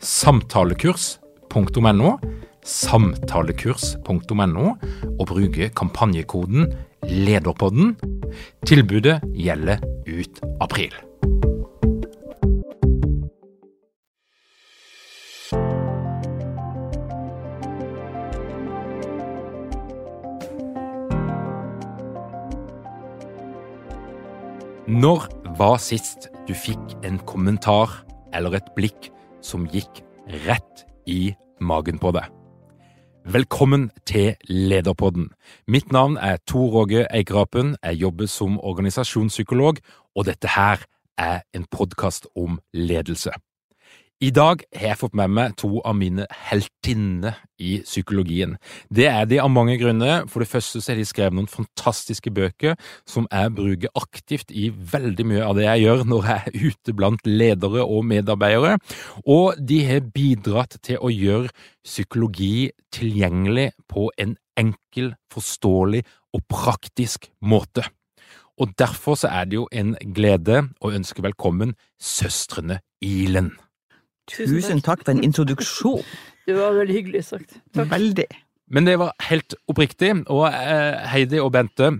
samtalekurs.no, samtalekurs.no, og bruke kampanjekoden LEDERPODDEN. Tilbudet gjelder ut april. Når var sist du fikk en kommentar eller et blikk som gikk rett i magen på deg? Velkommen til Lederpodden. Mitt navn er Tor Åge Eikrapen. Jeg jobber som organisasjonspsykolog, og dette her er en podkast om ledelse. I dag har jeg fått med meg to av mine heltinner i psykologien. Det er de av mange grunner. For det første så har de skrevet noen fantastiske bøker som jeg bruker aktivt i veldig mye av det jeg gjør når jeg er ute blant ledere og medarbeidere. Og de har bidratt til å gjøre psykologi tilgjengelig på en enkel, forståelig og praktisk måte. Og derfor så er det jo en glede å ønske velkommen søstrene Ilen. Tusen takk for en introduksjon. Det var veldig hyggelig sagt. Takk. Veldig. Men det var helt oppriktig. Og eh, Heidi og Bente,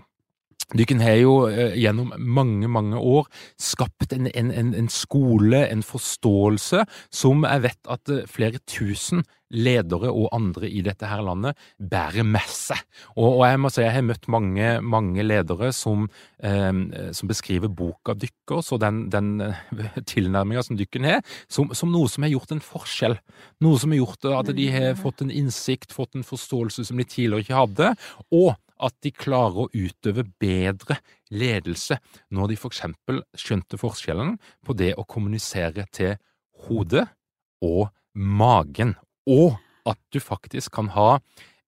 dere har jo eh, gjennom mange, mange år skapt en, en, en, en skole, en forståelse, som jeg vet at eh, flere tusen ledere og andre i dette her landet bærer med seg. Og, og jeg må si jeg har møtt mange, mange ledere som, eh, som beskriver boka deres og den, den tilnærminga som dere har, som, som, noe som har gjort en forskjell. Noe som har gjort at de har fått en innsikt, fått en forståelse som de tidligere ikke hadde. og at de klarer å utøve bedre ledelse når de for eksempel skjønte forskjellen på det å kommunisere til hodet og magen og at du faktisk kan ha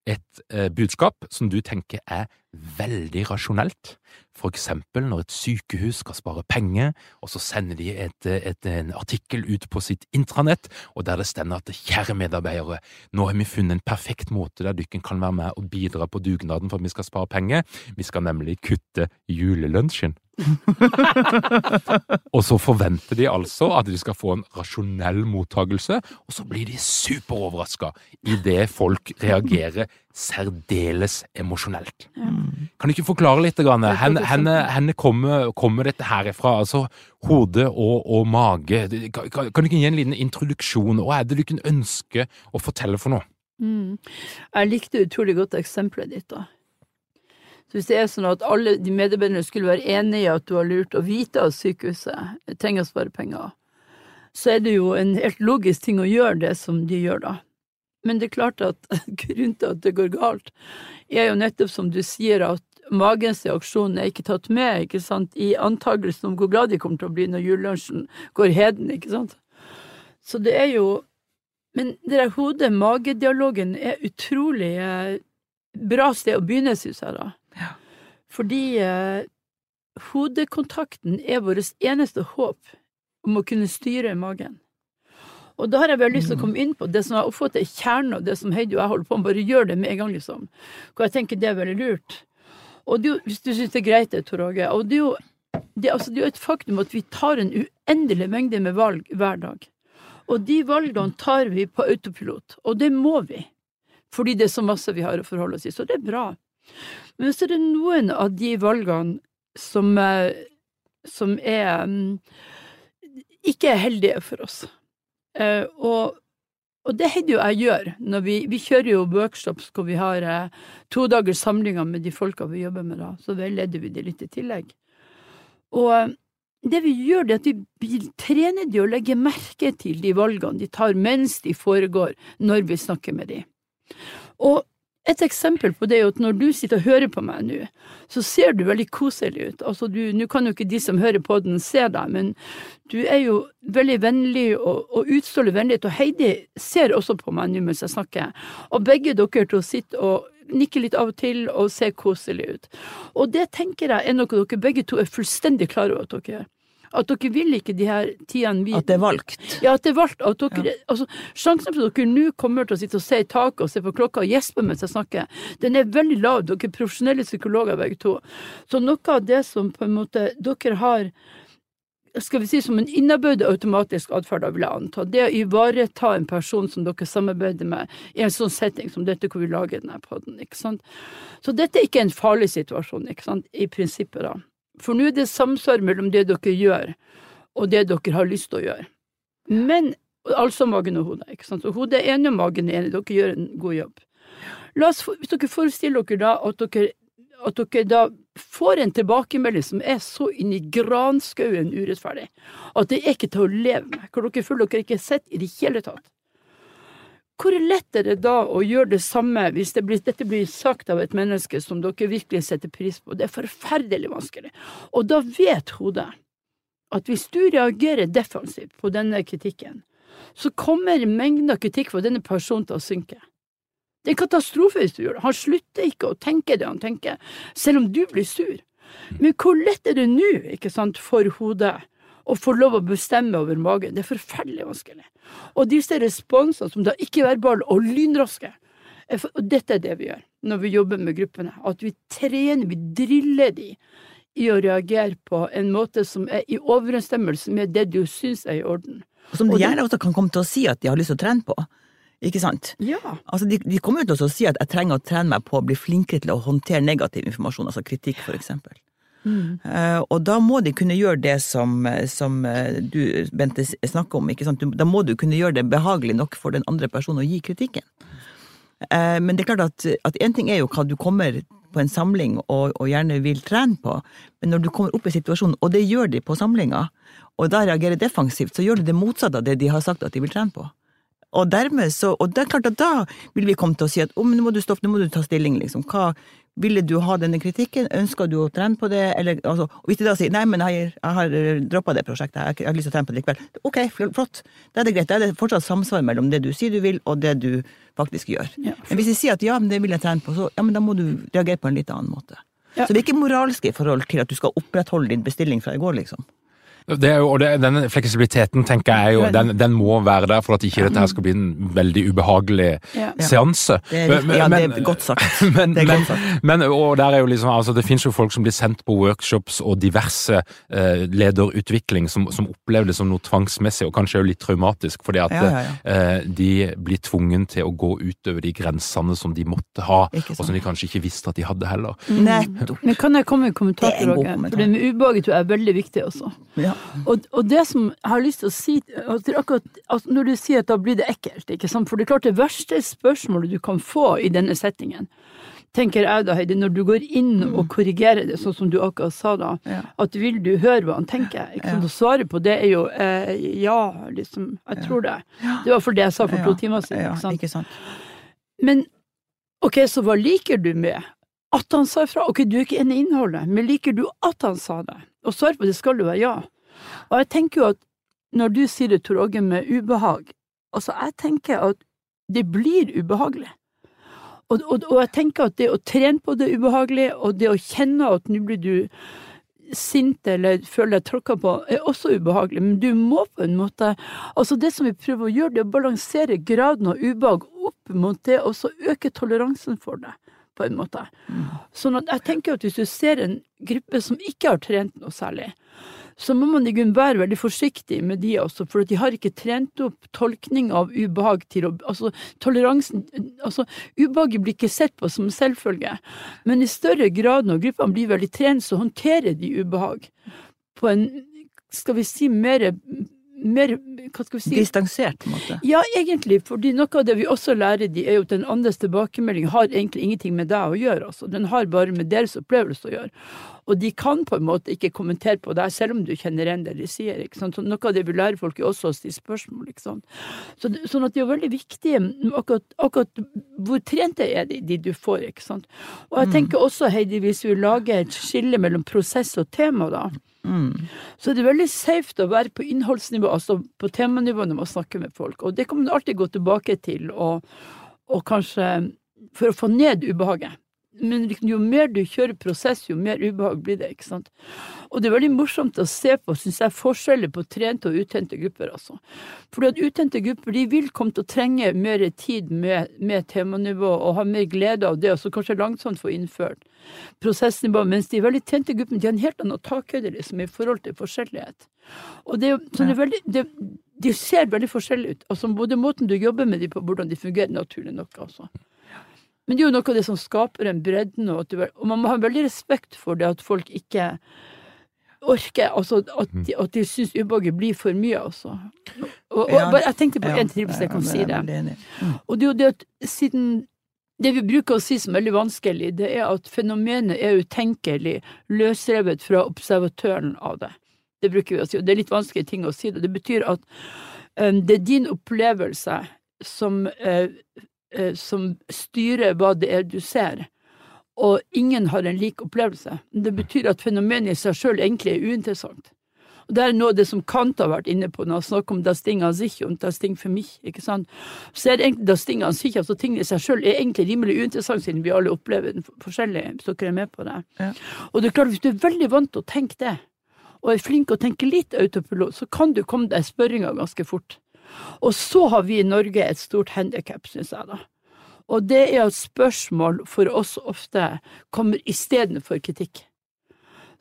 et eh, budskap som du tenker er veldig rasjonelt. For eksempel når et sykehus skal spare penger, og så sender de et, et, en artikkel ut på sitt intranett, og der det stender at kjære medarbeidere, nå har vi funnet en perfekt måte der dere kan være med og bidra på dugnaden for at vi skal spare penger. Vi skal nemlig kutte julelunsjen. og så forventer de altså at de skal få en rasjonell mottagelse, og så blir de superoverraska idet folk reagerer særdeles emosjonelt. Kan du ikke forklare litt? Grann? Henne, henne, henne kommer, kommer, dette herifra? Altså hode og, og mage. Kan, kan, du ikke gi en liten introduksjon? Hva er det du kan ønske å fortelle for noe? Mm. Jeg likte utrolig godt eksempelet ditt. da. Så hvis det er sånn at alle de medarbeiderne skulle være enige i at du har lurt å vite at sykehuset trenger å spare penger, så er det jo en helt logisk ting å gjøre det som de gjør da. Men det er klart at grunnen til at det går galt, er jo nettopp som du sier, at magens reaksjon er ikke tatt med ikke sant, i antakelsen om hvor glad de kommer til å bli når julelunsjen går heden, ikke sant. Så det er jo Men det der hode-mage-dialogen er utrolig eh, bra sted å begynne, synes jeg, da. Fordi eh, hodekontakten er vårt eneste håp om å kunne styre magen. Og da har jeg veldig lyst til å komme inn på det som jeg oppfatter er kjernen av det som Heidi og jeg holder på med, bare gjør det med en gang, liksom. Hvor jeg tenker det er veldig lurt. Og det hvis du syns det er greit, det, Tor Åge. Og det er jo det, altså, det er jo et faktum at vi tar en uendelig mengde med valg hver dag. Og de valgene tar vi på autopilot, og det må vi. Fordi det er så masse vi har å forholde oss til. Så det er bra. Men så er det noen av de valgene som, som er mm, ikke er heldige for oss. Uh, og og det hender jo jeg gjør. Vi, vi kjører jo workshops hvor vi har eh, to dagers samlinger med de folka vi jobber med, da. Så veileder vi de litt i tillegg. Og eh, det vi gjør, det er at vi trener de å legge merke til de valgene de tar mens de foregår, når vi snakker med de. Og et eksempel på det er jo at når du sitter og hører på meg nå, så ser du veldig koselig ut. Altså du, Nå kan jo ikke de som hører på den se deg, men du er jo veldig vennlig og, og utstråler vennlighet. Og Heidi ser også på meg nå mens jeg snakker. Og begge dere to sitter og nikker litt av og til og ser koselig ut. Og det tenker jeg er noe dere begge to er fullstendig klar over at dere gjør. At dere vil ikke de her tidene vi At det er valgt. Ja, at det er valgt. At dere, altså, sjansen for at dere nå kommer til å sitte og se i taket og se på klokka og gjespe mens jeg snakker, den er veldig lav. Dere er profesjonelle psykologer begge to. Så noe av det som på en måte dere har skal vi si som en innarbeidet automatisk atferd, vil jeg anta. Det å ivareta en person som dere samarbeider med i en sånn setting som dette hvor vi lager denne poden, ikke sant. Så dette er ikke en farlig situasjon, ikke sant, i prinsippet, da. For nå er det samsvar mellom det dere gjør, og det dere har lyst til å gjøre. Men altså magen og hodet, ikke sant. Og hodet er enig, og magen er enig. Dere gjør en god jobb. La oss, hvis dere forestiller dere da at dere, at dere da får en tilbakemelding som er så inn i granskauen urettferdig, at det er ikke til å leve med, hvor dere føler dere ikke er sett i det hele tatt. Hvor lett er det da å gjøre det samme hvis det blir, dette blir sagt av et menneske som dere virkelig setter pris på? Det er forferdelig vanskelig. Og da vet hodet at hvis du reagerer defensivt på denne kritikken, så kommer mengden av kritikk fra denne personen til å synke. Det er en katastrofe hvis du gjør det. Han slutter ikke å tenke det han tenker, selv om du blir sur. Men hvor lett er det nå, ikke sant, for hodet å få lov å bestemme over magen? Det er forferdelig vanskelig. Og disse responsene, som da ikke er verbale og lynraske, og dette er det vi gjør når vi jobber med gruppene, at vi trener, vi driller de i å reagere på en måte som er i overensstemmelse med det du syns er i orden. Og som de gjerne også kan komme til å si at de har lyst til å trene på. Ikke sant? Ja. Altså, de, de kommer jo til å si at jeg trenger å trene meg på å bli flinkere til å håndtere negativ informasjon, altså kritikk for eksempel. Eh, og da må de kunne gjøre det som, som eh, du, Bente, snakker om. ikke sant? Da må du kunne gjøre det behagelig nok for den andre personen å gi kritikken. Eh, men det er klart at, én ting er jo hva du kommer på en samling og, og gjerne vil trene på, men når du kommer opp i situasjonen, og det gjør de på samlinga, og da reagerer defensivt, så gjør de det motsatte av det de har sagt at de vil trene på. Og dermed så, og det er klart at da vil vi komme til å si at oh, nå må du stoppe, nå må du ta stilling, liksom. Hva, ville du ha denne kritikken, ønsker du å trene på det, eller altså, hvis de da sier nei, men jeg, jeg har droppa det prosjektet, jeg, har lyst til å trene på det likevel, ok, flott, da er det greit, da er det fortsatt samsvar mellom det du sier du vil, og det du faktisk gjør. Ja. Men hvis de sier at ja, men det vil jeg trene på, så ja, men da må du reagere på en litt annen måte. Ja. Så det er ikke moralske i forhold til at du skal opprettholde din bestilling fra i går, liksom. Det er jo, og det, denne fleksibiliteten tenker jeg jo, den, den må være der for at ikke dette her skal bli en veldig ubehagelig Ja. seanse. Det er, Men- ja, det er godt sagt. Men, Det er men, godt sagt. men og der er jo liksom, altså det finnes jo folk som blir sendt på workshops og diverse eh, lederutvikling som, som opplever det som noe tvangsmessig og kanskje jo litt traumatisk, fordi at Ja, ja, ja. Eh, de blir tvungen til å gå utover de grensene som de måtte ha, og som de kanskje ikke visste at de hadde heller. Nettopp. Men kan jeg komme med en kommentar til dere? For det med ubehaget tror jeg er veldig viktig også. Ja. Og, og det som jeg har lyst til å si at akkurat, altså Når du sier at da blir det ekkelt, ikke sant? For det er klart det verste spørsmålet du kan få i denne settingen, tenker jeg da, Heidi, når du går inn og korrigerer det, sånn som du akkurat sa da, Mm. Ja. at vil du høre hva han tenker? Ikke sant? Og svaret på det er jo eh, ja, liksom. Jeg tror det. Det var for det jeg sa for to timer siden. Ikke sant? ikke sant? Men ok, så hva liker du med at han sa ifra? Ok, du er ikke enig i innholdet, men liker du at han sa det? Og svaret på det skal jo være ja. Og jeg tenker jo at når du sier det, Tor Åge, med ubehag, altså jeg tenker at det blir ubehagelig. Og, og, og jeg tenker at det å trene på det ubehagelige, og det å kjenne at nå blir du sint eller føler deg tråkka på, er også ubehagelig, men du må på en måte Altså, det som vi prøver å gjøre, det er å balansere graden av ubehag opp mot det, og så øke toleransen for det, på en måte. Sånn at jeg tenker at hvis du ser en gruppe som ikke har trent noe særlig, så må man i grunnen være veldig forsiktig med de også, for de har ikke trent opp tolkning av ubehag til å Altså, toleransen Altså, ubehaget blir ikke sett på som selvfølge, men i større grad når gruppene blir veldig trent, så håndterer de ubehag på en, skal vi si, mer mer Hva skal vi si? Distansert, på en måte. Ja, egentlig, fordi noe av det vi også lærer de, er jo at den andres tilbakemelding har egentlig ingenting med deg å gjøre. Altså. Den har bare med deres opplevelse å gjøre. Og de kan på en måte ikke kommentere på deg, selv om du kjenner igjen det de sier. Ikke sant? Så noe av det vi lærer folk, er også å stille spørsmål. Ikke sant? Så, sånn at det er veldig viktig akkurat, akkurat hvor trente er de, de du får. ikke sant? Og jeg tenker også, Heidi, hvis vi lager et skille mellom prosess og tema, da, Mm. så er det veldig safe å være på innholdsnivå, altså på temanivå når man snakker med folk. Og det kan man alltid gå tilbake til, og, og kanskje for å få ned ubehaget. Men jo mer du kjører prosess, jo mer ubehag blir det, ikke sant. Og det er veldig morsomt å se på, syns jeg, forskjeller på trente og utente grupper, altså. Fordi at utente grupper, de vil komme til å trenge mer tid med, med temanivå, og ha mer glede av det, og så kanskje langsomt få innført prosessnivå, mens de veldig tente gruppene, de har en helt annen takhøyde, liksom, i forhold til forskjellighet. Og det, så det er veldig, det, de ser veldig forskjellige ut, altså både måten du jobber med dem på, hvordan de fungerer, naturlig nok, altså. Men det er jo noe av det som skaper en bredden, og, og man må ha veldig respekt for det at folk ikke orker, altså at de, at de syns ubehaget blir for mye, altså. Og, og, og jeg tenkte på én til, hvis jeg kan si det. Og det er jo det at siden det vi bruker å si som er veldig vanskelig, det er at fenomenet er utenkelig løsrevet fra observatøren av det. Det bruker vi å si, og det er litt vanskelige ting å si det. Det betyr at um, det er din opplevelse som, eh, som styrer hva det er du ser, og ingen har en lik opplevelse. Det betyr at fenomenet i seg sjøl egentlig er uinteressant. Og Det er noe av det som Kant har vært inne på når han snakker om das Ding an sich und das Ding für mich. ikke sant? Så er det egentlig das Ding an sich, altså tingene i seg sjøl, er egentlig rimelig uinteressant siden vi alle opplever den forskjellig, hvis dere er med på det. Ja. Og det er klart, hvis du er veldig vant til å tenke det, og er flink til å tenke litt autopilot, så kan du komme deg spørringa ganske fort. Og så har vi i Norge et stort handikap, syns jeg, da. Og det er at spørsmål for oss ofte kommer istedenfor kritikk.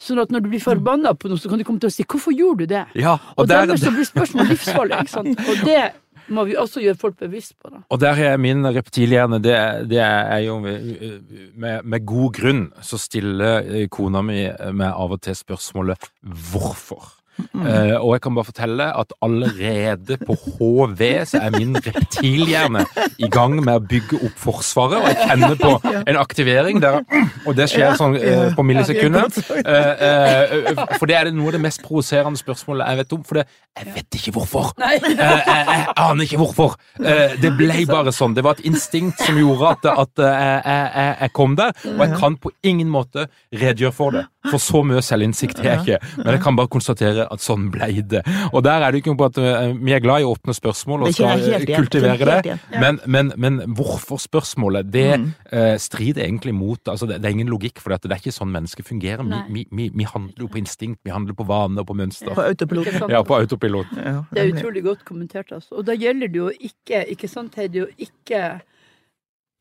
Sånn at når du blir forbanna på noe, så kan du komme til å si 'hvorfor gjorde du det?' Ja, Og, og der, dermed så blir spørsmål livsfarlig, ikke sant. Og det må vi også gjøre folk bevisst på, da. og der er min reptilhjerne, det, det er jo med, med god grunn så stiller eh, kona mi meg av og til spørsmålet 'hvorfor'? Eh, og jeg kan bare fortelle at allerede på HV så er min reptilhjerne i gang med å bygge opp Forsvaret, og jeg kjenner på en aktivering der, og det skjer sånn uh, på millisekundet. Uh, eh, for det er det noe av det mest provoserende spørsmålet jeg vet om, for det, jeg vet ikke hvorfor. Jeg, jeg aner ikke hvorfor. Det ble bare sånn. Det var et instinkt som gjorde at, at jeg, jeg, jeg kom der, og jeg kan på ingen måte redegjøre for det. For så mye selvinnsikt har jeg ikke, men jeg kan bare konstatere at sånn blei det. Og der er det ikke noe på at eh, vi er glad i åpne spørsmål og skal helt kultivere det, men, men, men hvorfor-spørsmålet, det eh, strider egentlig mot altså det, det er ingen logikk, for det er ikke sånn mennesker fungerer. Vi, vi, vi, vi handler jo på instinkt, vi handler på vaner og på mønster. På autopilot. Ja, på autopilot. Ja, Det er utrolig godt kommentert, altså. Og da gjelder det jo ikke, ikke sant, Heidi, å ikke,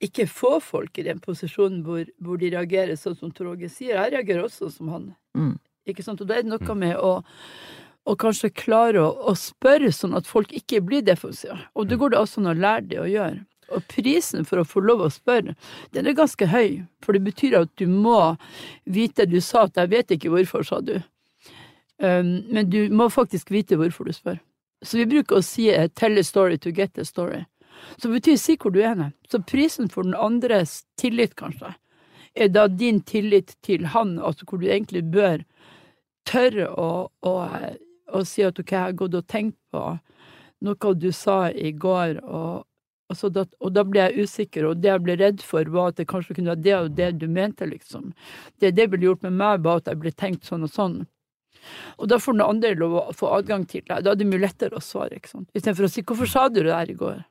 ikke få folk i den posisjonen hvor, hvor de reagerer sånn som Tor Åge sier. Jeg reagerer også som han. Mm. Ikke sant? Og da er det noe med å, og kanskje klare å, å spørre sånn at folk ikke blir defensive. Og det går det også an å lære det å gjøre. Og prisen for å få lov å spørre, den er ganske høy. For det betyr at du må vite Du sa at 'jeg vet ikke hvorfor', sa du. Um, men du må faktisk vite hvorfor du spør. Så vi bruker å si eh, 'tell a story to get a story'. Så det betyr si hvor du er. Så prisen for den andres tillit, kanskje, er da din tillit til han, altså hvor du egentlig bør tørre å, å, å si at ok, jeg har gått og tenkt på noe du sa i går, og, og, da, og da ble jeg usikker, og det jeg ble redd for, var at det kanskje kunne være det og det du mente, liksom. Det det ville gjort med meg, var at jeg ble tenkt sånn og sånn. Og da får den andre lov å få adgang til det. Da er det mye lettere å svare, ikke sant. Istedenfor å si 'hvorfor sa du det der i går'?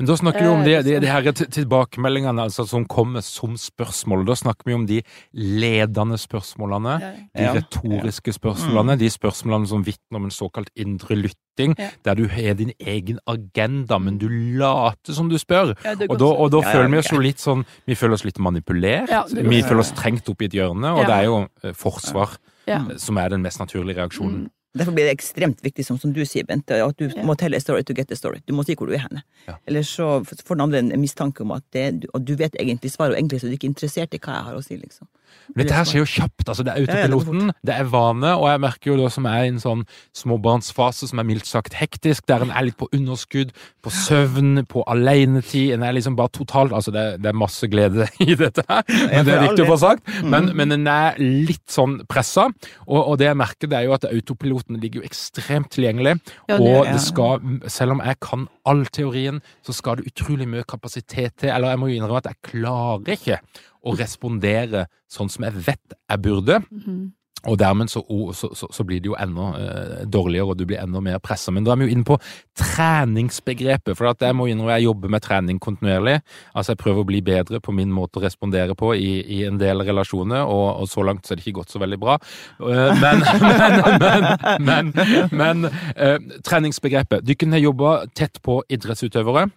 Men da snakker vi om de, Eh, de, de her tilbakemeldingene altså, som kommer som spørsmål. Da snakker vi om de ledende spørsmålene, de retoriske spørsmålene, de spørsmålene som vitner om en såkalt indre lytting, der du har din egen agenda, men du later som du spør. Og da, og da føler vi oss jo litt sånn Vi føler oss litt manipulert. Er vi føler oss trengt opp i et hjørne, og det er jo eh, forsvar eh, som er den mest naturlige reaksjonen. Derfor blir det ekstremt viktig, som, som du sier, Bente, at du Ja. må telle a story to get a story. Du må si hvor du er henne. Ja. Eller så får den andre en mistanke om at det, og du vet egentlig svaret, og egentlig så er du ikke interessert i hva jeg har å si, liksom. Men Dette her skjer jo kjapt. altså Det er autopiloten, det er vane, og jeg merker jo da som er i en sånn småbarnsfase som er mildt sagt hektisk, der en er litt på underskudd, på søvn, på alenetid. En er liksom bare totalt Altså, det, er- det er masse glede i dette her, men det er viktig å få sagt. Men, men en er litt sånn pressa, og, og det jeg merker, det er jo at autopiloten ligger jo ekstremt tilgjengelig. Og det skal, selv om jeg kan all teorien, så skal det utrolig mye kapasitet til. Eller jeg må jo innrømme at jeg klarer ikke å respondere sånn som jeg vet jeg burde. Mhm. Og dermed så, så, så, så blir det jo enda eh, dårligere, og du blir enda mer pressa. Men da er vi jo inne på treningsbegrepet, for at jeg må innrømme jeg jobber med trening kontinuerlig. Altså jeg prøver å bli bedre på min måte å respondere på i, i en del relasjoner, og, og så langt så er det ikke gått så veldig bra. Eh, men men, men, men, men eh, treningsbegrepet. Du kunne jobba tett på idrettsutøvere.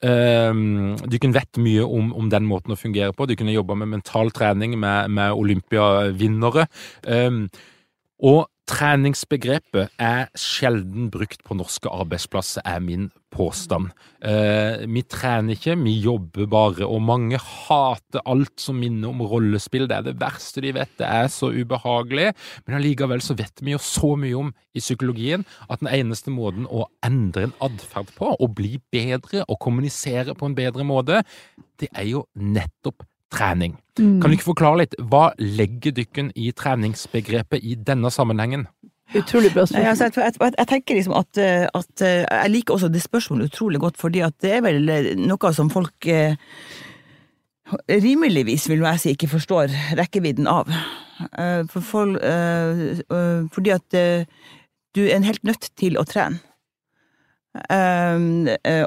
Um, dere vet mye om, om den måten å fungere på. Dere har jobba med mental trening med, med olympiavinnere. Um, og treningsbegrepet er sjelden brukt på norske arbeidsplasser, er min påstand. Eh, vi trener ikke, vi jobber bare, og mange hater alt som minner om rollespill. Det er det verste de vet, det er så ubehagelig. Men allikevel så vet vi jo så mye om i psykologien at den eneste måten å endre en atferd på, å bli bedre og kommunisere på en bedre måte, det er jo nettopp trening. Mm. Kan du ikke forklare litt, hva legger dykken i treningsbegrepet i denne sammenhengen? Utrolig bra Nei, altså, spørsmål. jeg, jeg, jeg tenker liksom at, eh, at eh, Jeg liker også det spørsmålet utrolig godt, fordi at det er vel eh, noe som folk eh, rimeligvis, vil jeg si, ikke forstår rekkevidden av. For folk, fordi at du er helt nødt til å trene.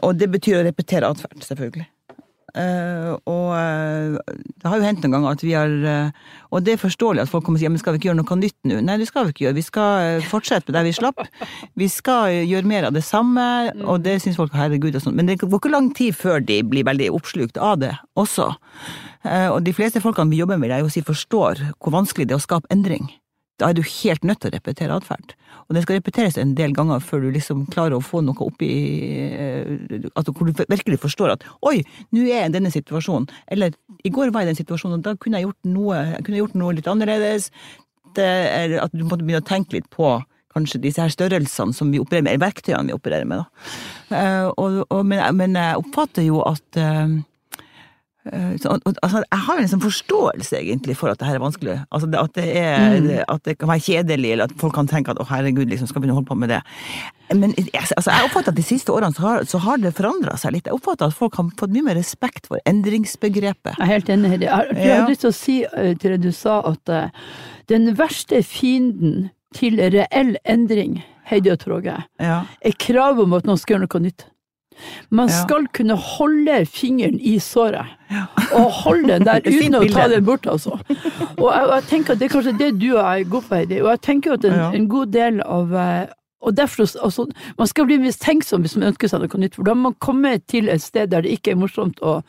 Og det betyr å repetere atferd, selvfølgelig. Eh, og eh, det har jo hendt noen ganger at vi har eh, Og det er forståelig at folk kommer og sier men skal vi ikke gjøre noe nytt nå? Nei, det skal vi ikke gjøre. Vi skal fortsette med der vi slapp. Vi skal gjøre mer av det samme, og det syns folk herregud og sånn. Men det går ikke lang tid før de blir veldig oppslukt av det også. Og de fleste folkene vi jobber med, jeg jo si forstår hvor vanskelig det er å skape endring. Da er du helt nødt til å repetere atferd. Og det skal repeteres en del ganger før du liksom klarer å få noe opp i eh, altså Hvor du virkelig forstår at oi, nå er jeg i denne situasjonen. Eller i går var jeg i den situasjonen, og da kunne jeg gjort noe, jeg kunne gjort noe litt annerledes. Det er at du måtte begynne å tenke litt på kanskje disse her størrelsene som vi opererer med, eller verktøyene vi opererer med. Da. Eh, og, og, men, men jeg oppfatter jo at eh, Så, altså, jeg har en liksom forståelse egentlig for at det her er vanskelig. Altså, at, det er, Mm. at det kan være kjedelig, eller at folk kan tenke at å herregud, liksom, skal vi nå holde på med det. Men jeg- altså, jeg oppfatter at de siste årene så har, så har det forandra seg litt. Jeg oppfatter at folk har fått mye mer respekt for endringsbegrepet. Jeg er helt enig Heidi. jeg har lyst til å si eh, til det du sa, at uh, den verste fienden til reell endring, Heidi og Tråge, Ja. er kravet om at noen skal gjøre noe nytt. Man skal kunne holde fingeren i såret, og holde den der uten å ta den bort, altså. Og jeg, og jeg tenker at det er kanskje det du og jeg god for, Heidi. Og jeg tenker at en, en god del av eh, og derfor, altså, Man skal bli mistenksom hvis man ønsker seg noe nytt, for da må man komme til et sted der det ikke er morsomt å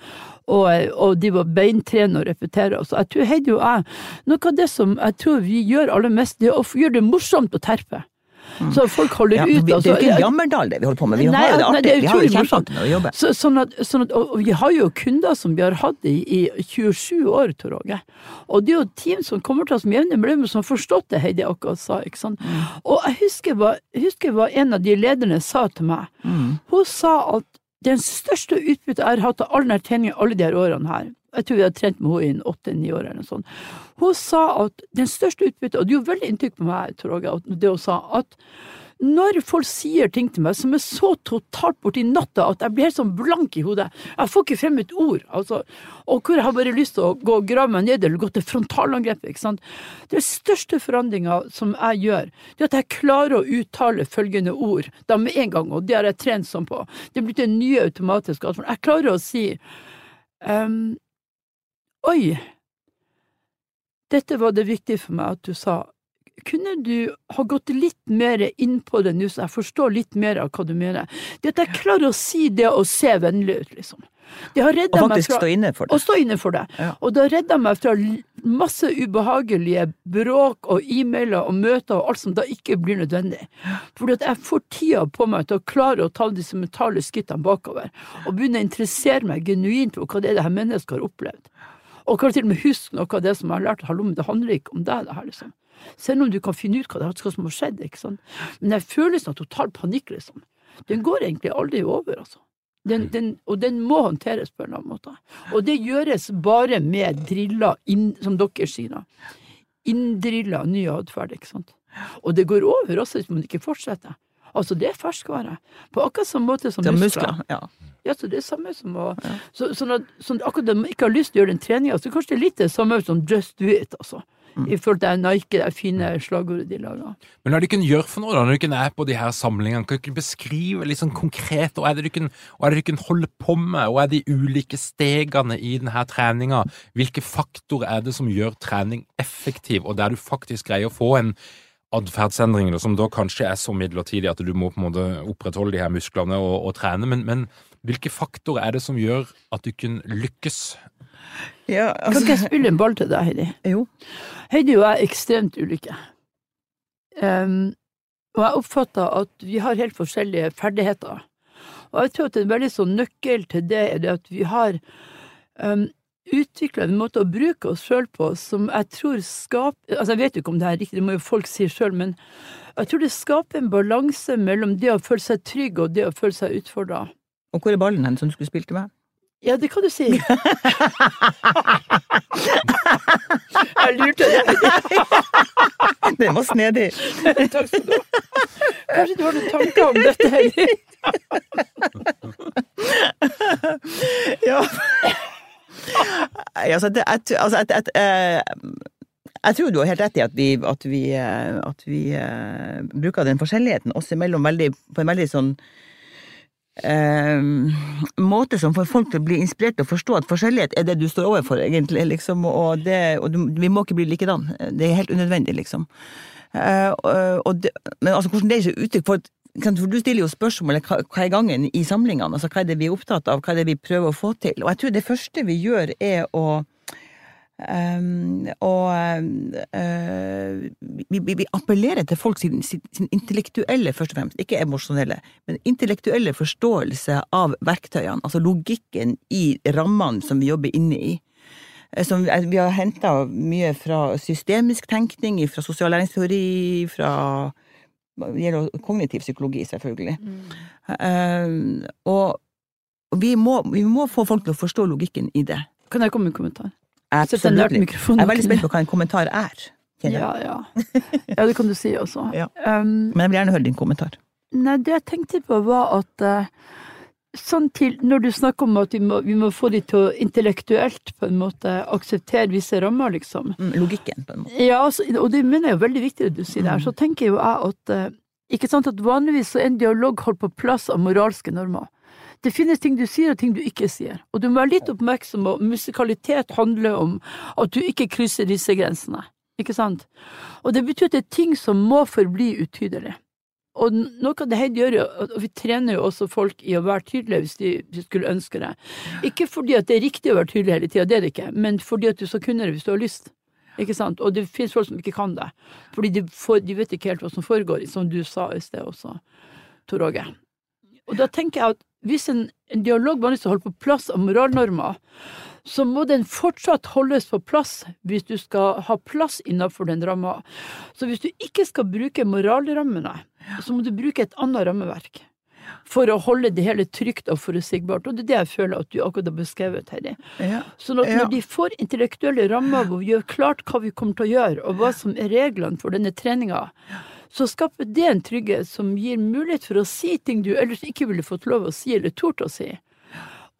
og, og de var beintrene og repetere. Så jeg tror Heidi og jeg, noe av det som jeg tror vi gjør aller mest, det er å gjøre det morsomt å terpe. Så folk holder Ja, ut. vi, det er jo altså. ikke Jammerdal det vi holder på med, vi Nei, har jo det nei, artig. det er vi har jo kjempeartig når vi jobber. Så, sånn at, sånn at, og vi har jo kunder som vi har hatt i, i 27 år, Tor Åge. Og det er jo team som kommer til oss med jevne mellomrom, som har forstått det Heidi akkurat sa. ikke sant? Og jeg husker, hva, jeg husker hva en av de lederne sa til meg. Mm. Hun sa at den største utbyttet jeg har hatt av all denne treningen alle de her årene her, jeg tror vi hadde trent med henne i åtte-ni år eller noe sånt, hun sa at den største utbyttet, og det gjorde veldig inntrykk på meg, Torge, det hun sa, at når folk sier ting til meg som er så totalt borti natta at jeg blir helt sånn blank i hodet, jeg får ikke frem et ord, altså, og hvor jeg har bare lyst til å gå og grave meg ned eller gå til frontalangrep, ikke sant. Den største forandringa som jeg gjør, det er at jeg klarer å uttale følgende ord, da med en gang, og det har jeg trent sånn på. Det er blitt en ny automatisk atferd. Jeg klarer å si ehm, Oi, dette var det viktig for meg at du sa. kunne du ha gått litt mer inn på det nå, så jeg forstår litt mer av hva du mener? Det at jeg klarer å si det og se vennlig ut, liksom. Det har Og faktisk fra stå inne for og stå inne for det. Ja. Og det har redda meg fra masse ubehagelige bråk og e-mailer og møter og alt som da ikke blir nødvendig. Fordi at jeg får tida på meg til å klare å ta disse mentale skrittene bakover, og begynne å interessere meg genuint for hva det er det her mennesket har opplevd. Og kan til og med huske noe av det som jeg har lært, hallo, men det handler ikke om deg, det her, liksom. Selv om du kan finne ut hva det er som har skjedd, ikke sant. Men den følelsen av total panikk, liksom, den går egentlig aldri over, altså. Den, den, og den må håndteres på en eller annen måte. Og det gjøres bare med driller, inn, som dere sier. Inndrilla ny atferd, ikke sant. Og det går over også hvis man ikke fortsetter. Altså, det er ferskvare. På akkurat samme måte som er muskler. muskler. Ja. Ja, så det er samme som å så, sånn at sånn, Akkurat om man ikke har lyst til å gjøre den treninga, så kanskje det er litt det samme som just do it, altså. Mm. I forhold til Nike, det fine slagordet de lager. Men hva er det du kan gjøre for noe da, når du er på de her samlingene? Kan du ikke beskrive litt sånn konkret hva er det du kan, hva er det du kan holde på med? Hva er de ulike stegene i denne treninga? Hvilke faktorer er det som gjør trening effektiv, og der du faktisk greier å få en atferdsendring da, som da kanskje er så midlertidig at du må på en måte opprettholde de her musklene og, og trene, men, men hvilke faktorer er det som gjør at du kan lykkes? Ja, Kan altså, ikke jeg spille en ball til deg, Heidi? jo. Heidi og jeg er ekstremt ulike. Um, og jeg oppfatter at vi har helt forskjellige ferdigheter. Og jeg tror at en veldig sånn nøkkel til det er det at vi har um, utvikla en måte å bruke oss sjøl på som jeg tror skaper Altså, jeg vet jo ikke om det er riktig, det må jo folk si sjøl, men jeg tror det skaper en balanse mellom det å føle seg trygg og det å føle seg utfordra. Og hvor er ballen hen som du skulle spilt til meg? Ja, det kan du si. jeg lurte deg. Den var snedig. Takk skal du ha. Kanskje du har noen tanker om dette, Heidi? Ja. Ja, altså, jeg, altså, at, at, jeg tror du har helt rett i at vi, at vi, eh, at vi uh, bruker den forskjelligheten oss imellom veldig, på en veldig sånn eh, måte som får folk til å bli inspirert og forstå at forskjellighet er det du står overfor, egentlig, liksom, og, det, og vi må ikke bli likedan. Det er helt unødvendig, liksom. Uh, og, det, men altså, hvordan det er ikke uttrykk for at for Du stiller jo spørsmålet hva, er gangen i samlingene, altså hva er det vi er opptatt av, hva er det vi prøver å få til. Og jeg tror det første vi gjør er å Um, og uh, vi, vi, appellerer til folk sin, sin, sin intellektuelle, først og fremst, ikke emosjonelle, men intellektuelle forståelse av verktøyene, altså logikken i rammene som vi jobber inne i. Eh, Som, vi- har henta mye fra systemisk tenkning, fra sosial læringsteori, fra gjelder kognitiv psykologi, selvfølgelig. Mm. og og vi må, vi må få folk til å forstå logikken i det. Kan jeg komme med en kommentar? Absolutt. Jeg er veldig spent på hva en kommentar er. Ja, ja. Ja, det kan du si også. Ja. Um, Men jeg vil gjerne høre din kommentar. nei, det jeg tenkte på var at eh, sånn til, når du snakker om at vi må, vi må få de til å intellektuelt på en måte akseptere visse rammer, liksom. Mm, Logikken, på en måte. Ja, altså, og det mener jeg er veldig viktig det du sier der. Så tenker jo jeg at eh, ikke sant, at vanligvis så er en dialog holdt på plass av moralske normer. Det finnes ting du sier og ting du ikke sier. Og du må være litt oppmerksom på musikalitet handler om at du ikke krysser disse grensene. Ikke sant? Og det betyr at det er ting som må forbli utydelig. Og noe av det Heidi gjør, og vi trener jo også folk i å være tydelige hvis de, hvis de skulle ønske det. Ikke fordi at det er riktig å være tydelig hele tida, det er det ikke, men fordi at du skal kunne det hvis du har lyst. Ikke sant? Og det finnes folk som ikke kan det. Fordi de, får, de vet ikke helt hva som foregår, som du sa i sted også, Tor Åge. Og da tenker jeg at hvis en, en dialog vanligvis holder på plass av moralnormer, så må den fortsatt holdes på plass hvis du skal ha plass innenfor den ramma. Så hvis du ikke skal bruke moralrammene, så må du bruke et annet rammeverk. For å holde det hele trygt og forutsigbart. Og det er det jeg føler at du akkurat har beskrevet, Terje. Ja. Sånn at når de får intellektuelle rammer hvor vi gjør klart hva vi kommer til å gjøre, og hva som er reglene for denne treninga, så skaper det en trygghet som gir mulighet for å si ting du ellers ikke ville fått lov å si eller tort å si.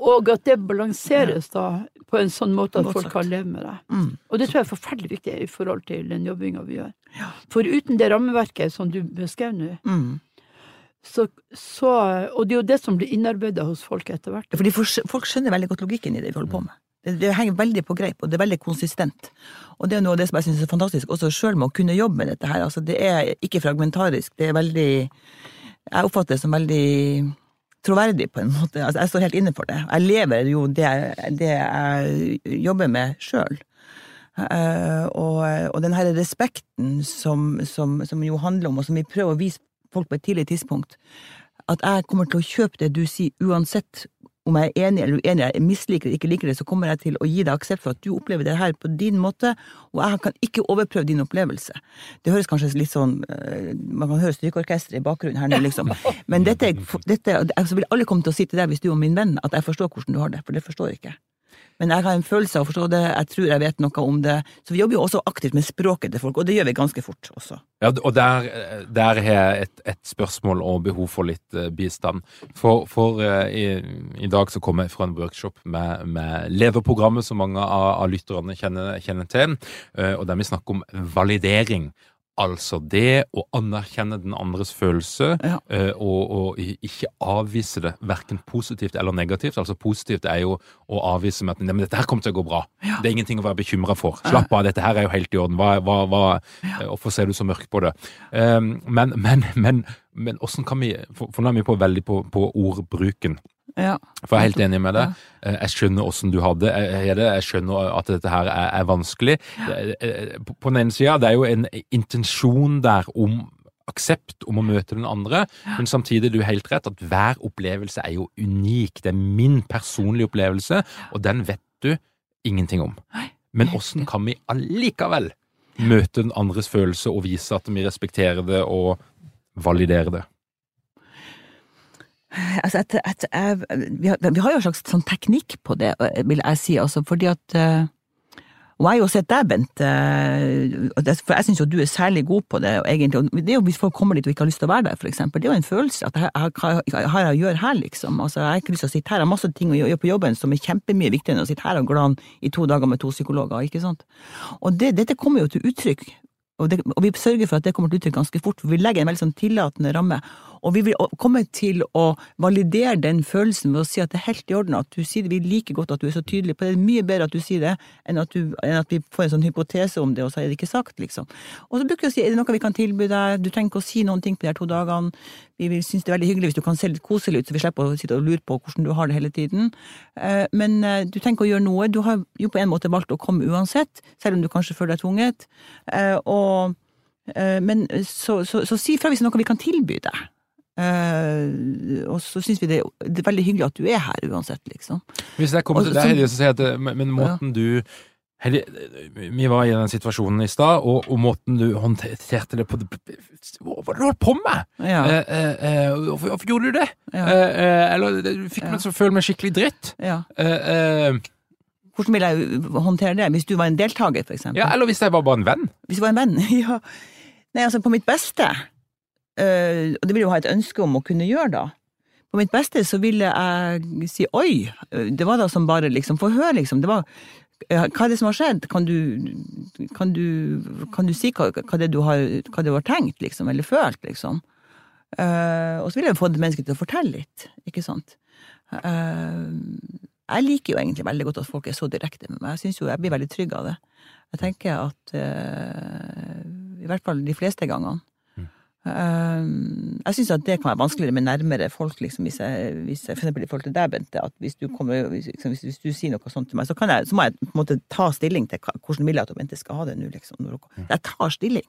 Og at det balanseres da på en sånn måte at folk kan leve med det. Mm. Og det tror jeg er forferdelig viktig i forhold til den jobbinga vi gjør. For uten det rammeverket som du beskrev nå, Mm. så, så Og det er jo det som blir innarbeida hos folk etter hvert. Fordi for, folk skjønner veldig godt logikken i det vi holder på med. Det, det henger veldig på greip, og det er veldig konsistent. Og det er noe av det som jeg syns er fantastisk, også sjøl med å kunne jobbe med dette her. Altså, det er ikke fragmentarisk, det er veldig Jeg oppfatter det som veldig troverdig, på en måte. Altså, jeg står helt inne for det. Jeg lever jo det, det jeg jobber med sjøl. Uh, og, og den her respekten som, som, som jo handler om, og som vi prøver å vise folk på et tidlig tidspunkt, at jeg kommer til å kjøpe det du sier, uansett om jeg er enig eller uenig, jeg misliker det, ikke liker det, så kommer jeg til å gi deg aksept for at du opplever det her på din måte, og jeg kan ikke overprøve din opplevelse. Det høres kanskje litt sånn eh, Man kan høre strykeorkesteret i bakgrunnen her nå, liksom. Men dette, dette altså vil alle komme til å si til deg, hvis du er min venn, at jeg forstår hvordan du har det, for det forstår jeg ikke. Men jeg har en følelse av å forstå det, jeg tror jeg vet noe om det. Så vi jobber jo også aktivt med språket til folk, og det gjør vi ganske fort også. Ja, og der, der har jeg et, et spørsmål og behov for litt eh, bistand. For, for eh, i, i dag så kom jeg fra en workshop med, med Leverprogrammet, som mange av, av lytterne kjenner, kjenner til, eh, og der vi snakker om validering. Altså det å anerkjenne den andres følelse, Ja. eh, og, og ikke avvise det, verken positivt eller negativt. Altså positivt er jo å avvise med at «Nei, men dette her kommer til å gå bra. Det er ingenting å være bekymra for. Slapp av, dette her er jo helt i orden. Hva, hva, hva, eh, Hvorfor ser du så mørkt på det? Um, men, men, men, men hvordan kan vi For, for nå er vi på veldig på, på ordbruken. Ja. For jeg er helt enig med deg. Ja. Jeg skjønner åssen du har det. Jeg, er jeg skjønner at dette her er, er vanskelig. Eh, på den ene sida, det er jo en intensjon der om aksept om å møte den andre, men samtidig er du helt rett at hver opplevelse er jo unik. Det er min personlige opplevelse, og den vet du ingenting om. Men åssen kan vi allikevel møte den andres følelse og vise at vi respekterer det og validerer det? Altså, et, et, et, vi, har, jo en slags sånn teknikk på det, vil jeg si, altså, fordi at eh, Og jeg har jo sett deg, Bent, eh, for jeg syns du er særlig god på det, egentlig. Det er jo hvis folk kommer dit og ikke har lyst til å være der, for. Det er jo en følelse at hva har jeg å gjøre her, liksom? Altså, jeg har ikke lyst til å sitte her, jeg har masse ting å gjøre på jobben som er kjempemye viktigere enn å sitte her og glane i to dager med to psykologer, ikke sant? Og det, dette kommer jo til uttrykk og, det, og vi sørger for at det kommer til uttrykk ganske fort, for vi legger en veldig sånn tillatende ramme. Og vi vil komme til å validere den følelsen ved å si at det er helt i orden at du sier det. Vi liker godt at du er så tydelig på det. Det er mye bedre at du sier det, enn at, du, enn at vi får en sånn hypotese om det, og så er det ikke sagt, liksom. Og så bruker vi å si er det noe vi kan tilby deg, du trenger ikke å si noen ting på de her to dagene. Vi vil synes det er veldig hyggelig hvis du kan se litt koselig ut, så vi slipper å sitte og lure på hvordan du har det hele tiden. Eh, Men eh, du trenger ikke å gjøre noe. Du har jo på en måte valgt å komme uansett, selv om du kanskje føler deg tvunget. Eh, Og, men så, så, så si fra hvis det er noe vi kan tilby deg. Eh, og så syns vi det, det er veldig hyggelig at du er her uansett, liksom. Hvis jeg kommer til deg, Heidi, så sier jeg at det- men, måten måten du Helge, vi var i den situasjonen i stad, og, og måten du håndterte det på Hva var det du holdt på med? Ja, Eh, eh, eh, hvorfor, hvorfor gjorde du det? ja, Eh, eh, eller du fikk meg til å føle meg skikkelig dritt. ja. Eh, eh, Hvordan ville jeg håndtere det? Hvis du var en deltaker, for eksempel? ja, eller hvis jeg var bare en venn. Hvis du var en venn? Ja. Nei, altså, på mitt beste, eh, og det vil jeg jo ha et ønske om å kunne gjøre da, på mitt beste så ville jeg si oi, det var da som bare liksom, få høre liksom, det var, eh, hva er det som har skjedd? Kan du, kan du, kan du si hva, hva, det du har, hva du har tenkt, liksom, eller følt, liksom? Uh, og så ville jeg få det mennesket til å fortelle litt, ikke sant? Uh, jeg liker jo egentlig veldig godt at folk er så direkte med meg. Jeg synes jo jeg blir veldig trygg av det. Jeg tenker at uh, I hvert fall de fleste gangene. Mm. Eh, jeg syns at det kan være vanskeligere med nærmere folk, liksom, hvis jeg, hvis jeg for eksempel i forhold til deg, Bente. At hvis du, kommer, liksom, hvis, hvis du sier noe sånt til meg, så, kan jeg, så må jeg på en måte ta stilling til hvordan vil jeg at Bente skal ha det nå, liksom. Jeg tar stilling.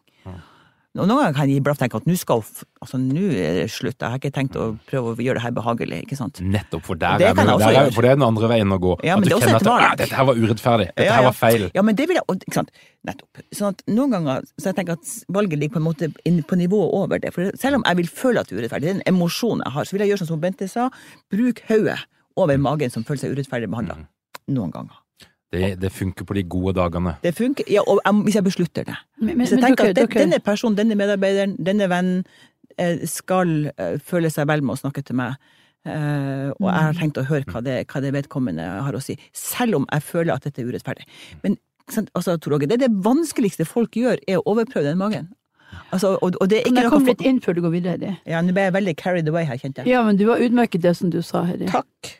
Og noen ganger kan jeg blaff tenke at nå skal altså nå er det slutt, jeg har ikke tenkt å prøve å gjøre det her behagelig, ikke sant. Nettopp, for der Det er, også der er, for det er den andre veien å gå. Ja, at du er kjenner at ah, dette her var urettferdig. Dette Ja, her var feil. Ja, men det vil jeg, ikke sant, nettopp. Sånn at noen ganger, så jeg tenker at valget ligger på en måte på nivået over det. For selv om jeg vil føle at det er urettferdig, det er en emosjon jeg har, så vil jeg gjøre sånn som Bente sa, bruk hodet over magen som føler seg urettferdig behandla. Mm. Noen ganger. Det, det funker på de gode dagene. Det funker, ja, og jeg, hvis jeg beslutter det. Men, men, Hvis jeg men tenker dere, at den, denne personen, denne medarbeideren, denne vennen eh, skal eh, føle seg vel med å snakke til meg, eh, og jeg har tenkt å høre hva det, hva det vedkommende har å si, selv om jeg føler at dette er urettferdig. Men altså, Tor Åge, det, det vanskeligste folk gjør, er å overprøve den magen. Altså, og, og det er ikke jeg noe Kom litt inn før du går videre? Heidi? Ja, nå ble jeg veldig carried away her, kjente jeg. Ja, men du var utmerket det som du sa, Heidi. Takk.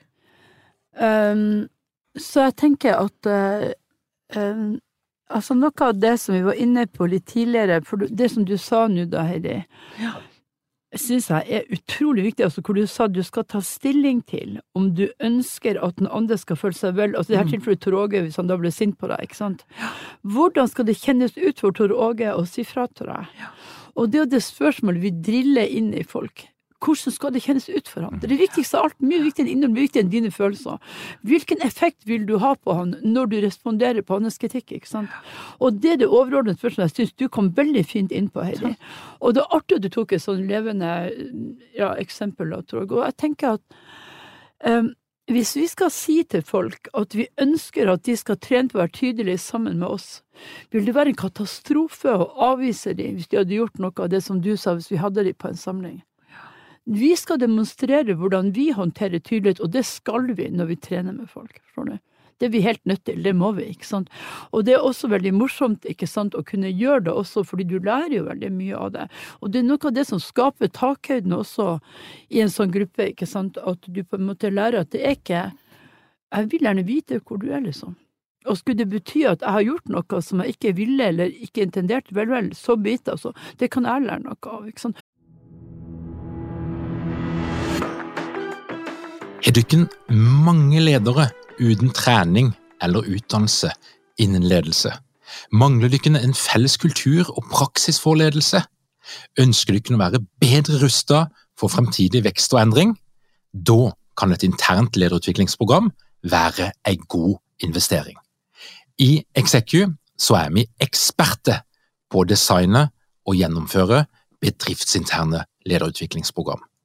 Um, så jeg tenker at uh, um, altså noe av det som vi var inne på litt tidligere, for det som du sa nå da, Heidi, Ja. syns jeg er utrolig viktig, altså hvor du sa du skal ta stilling til om du ønsker at den andre skal føle seg vel, altså i dette Mm. tilfellet Tor Åge, hvis han da ble sint på deg, ikke sant. Hvordan skal det kjennes ut for Tor Åge å si fra til deg? Og det er jo det spørsmålet vi driller inn i folk. Hvordan skal det kjennes ut for ham? Det det viktigste av alt, mye viktigere enn innhold, mye viktigere enn dine følelser. Hvilken effekt vil du ha på han når du responderer på hans kritikk, ikke sant? Og det er det overordnede spørsmålet jeg syns du kom veldig fint inn på, Heidi. Og det er artig at du tok et sånn levende ja, eksempel, tror Torg. Og jeg tenker at um, hvis vi skal si til folk at vi ønsker at de skal trene på å være tydelige sammen med oss, vil det være en katastrofe å avvise dem hvis de hadde gjort noe av det som du sa, hvis vi hadde dem på en samling. Vi skal demonstrere hvordan vi håndterer tydelighet, og det skal vi når vi trener med folk. forstår? Det er vi helt nødt til, det må vi, ikke sant. Og det er også veldig morsomt ikke sant, å kunne gjøre det også, fordi du lærer jo veldig mye av det. Og det er noe av det som skaper takhøyden også i en sånn gruppe, ikke sant, at du på en måte lærer at det er ikke Jeg vil gjerne vite hvor du er, liksom. Og skulle det bety at jeg har gjort noe som jeg ikke ville eller ikke intenderte, vel, vel, så bit, altså. Det kan jeg lære noe av, ikke sant. Er dykken mange ledere uten trening eller utdannelse innen ledelse? Mangler dykken en felles kultur og praksis for ledelse? Ønsker dykken å være bedre rusta for fremtidig vekst og endring? Da kan et internt lederutviklingsprogram være en god investering. I Execu så er vi eksperter på å designe og gjennomføre bedriftsinterne lederutviklingsprogram.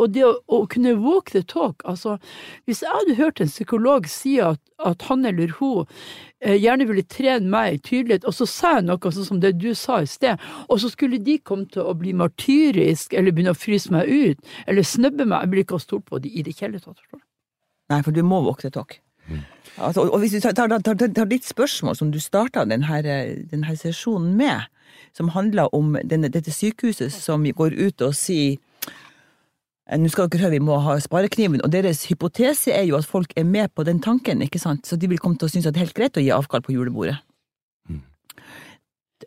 Og det å, å kunne walk the talk, altså hvis jeg hadde hørt en psykolog si at, at han eller hun eh, gjerne ville trene meg i tydelighet, og så sa jeg noe sånn som det du sa i sted, og så skulle de komme til å bli martyrisk eller begynne å fryse meg ut, eller snubbe meg, jeg ville ikke ha stolt på dem i det hele tatt. Nei, for du må walk the talk. Altså, og hvis du tar, tar, tar, tar ditt spørsmål som du starta denne, denne sesjonen med, som handler om denne, dette sykehuset som går ut og sier eh, nå skal dere høre, vi må ha sparekniven, og deres hypotese er jo at folk er med på den tanken, ikke sant, så de vil komme til å synes at det er helt greit å gi avkall på julebordet. Mm.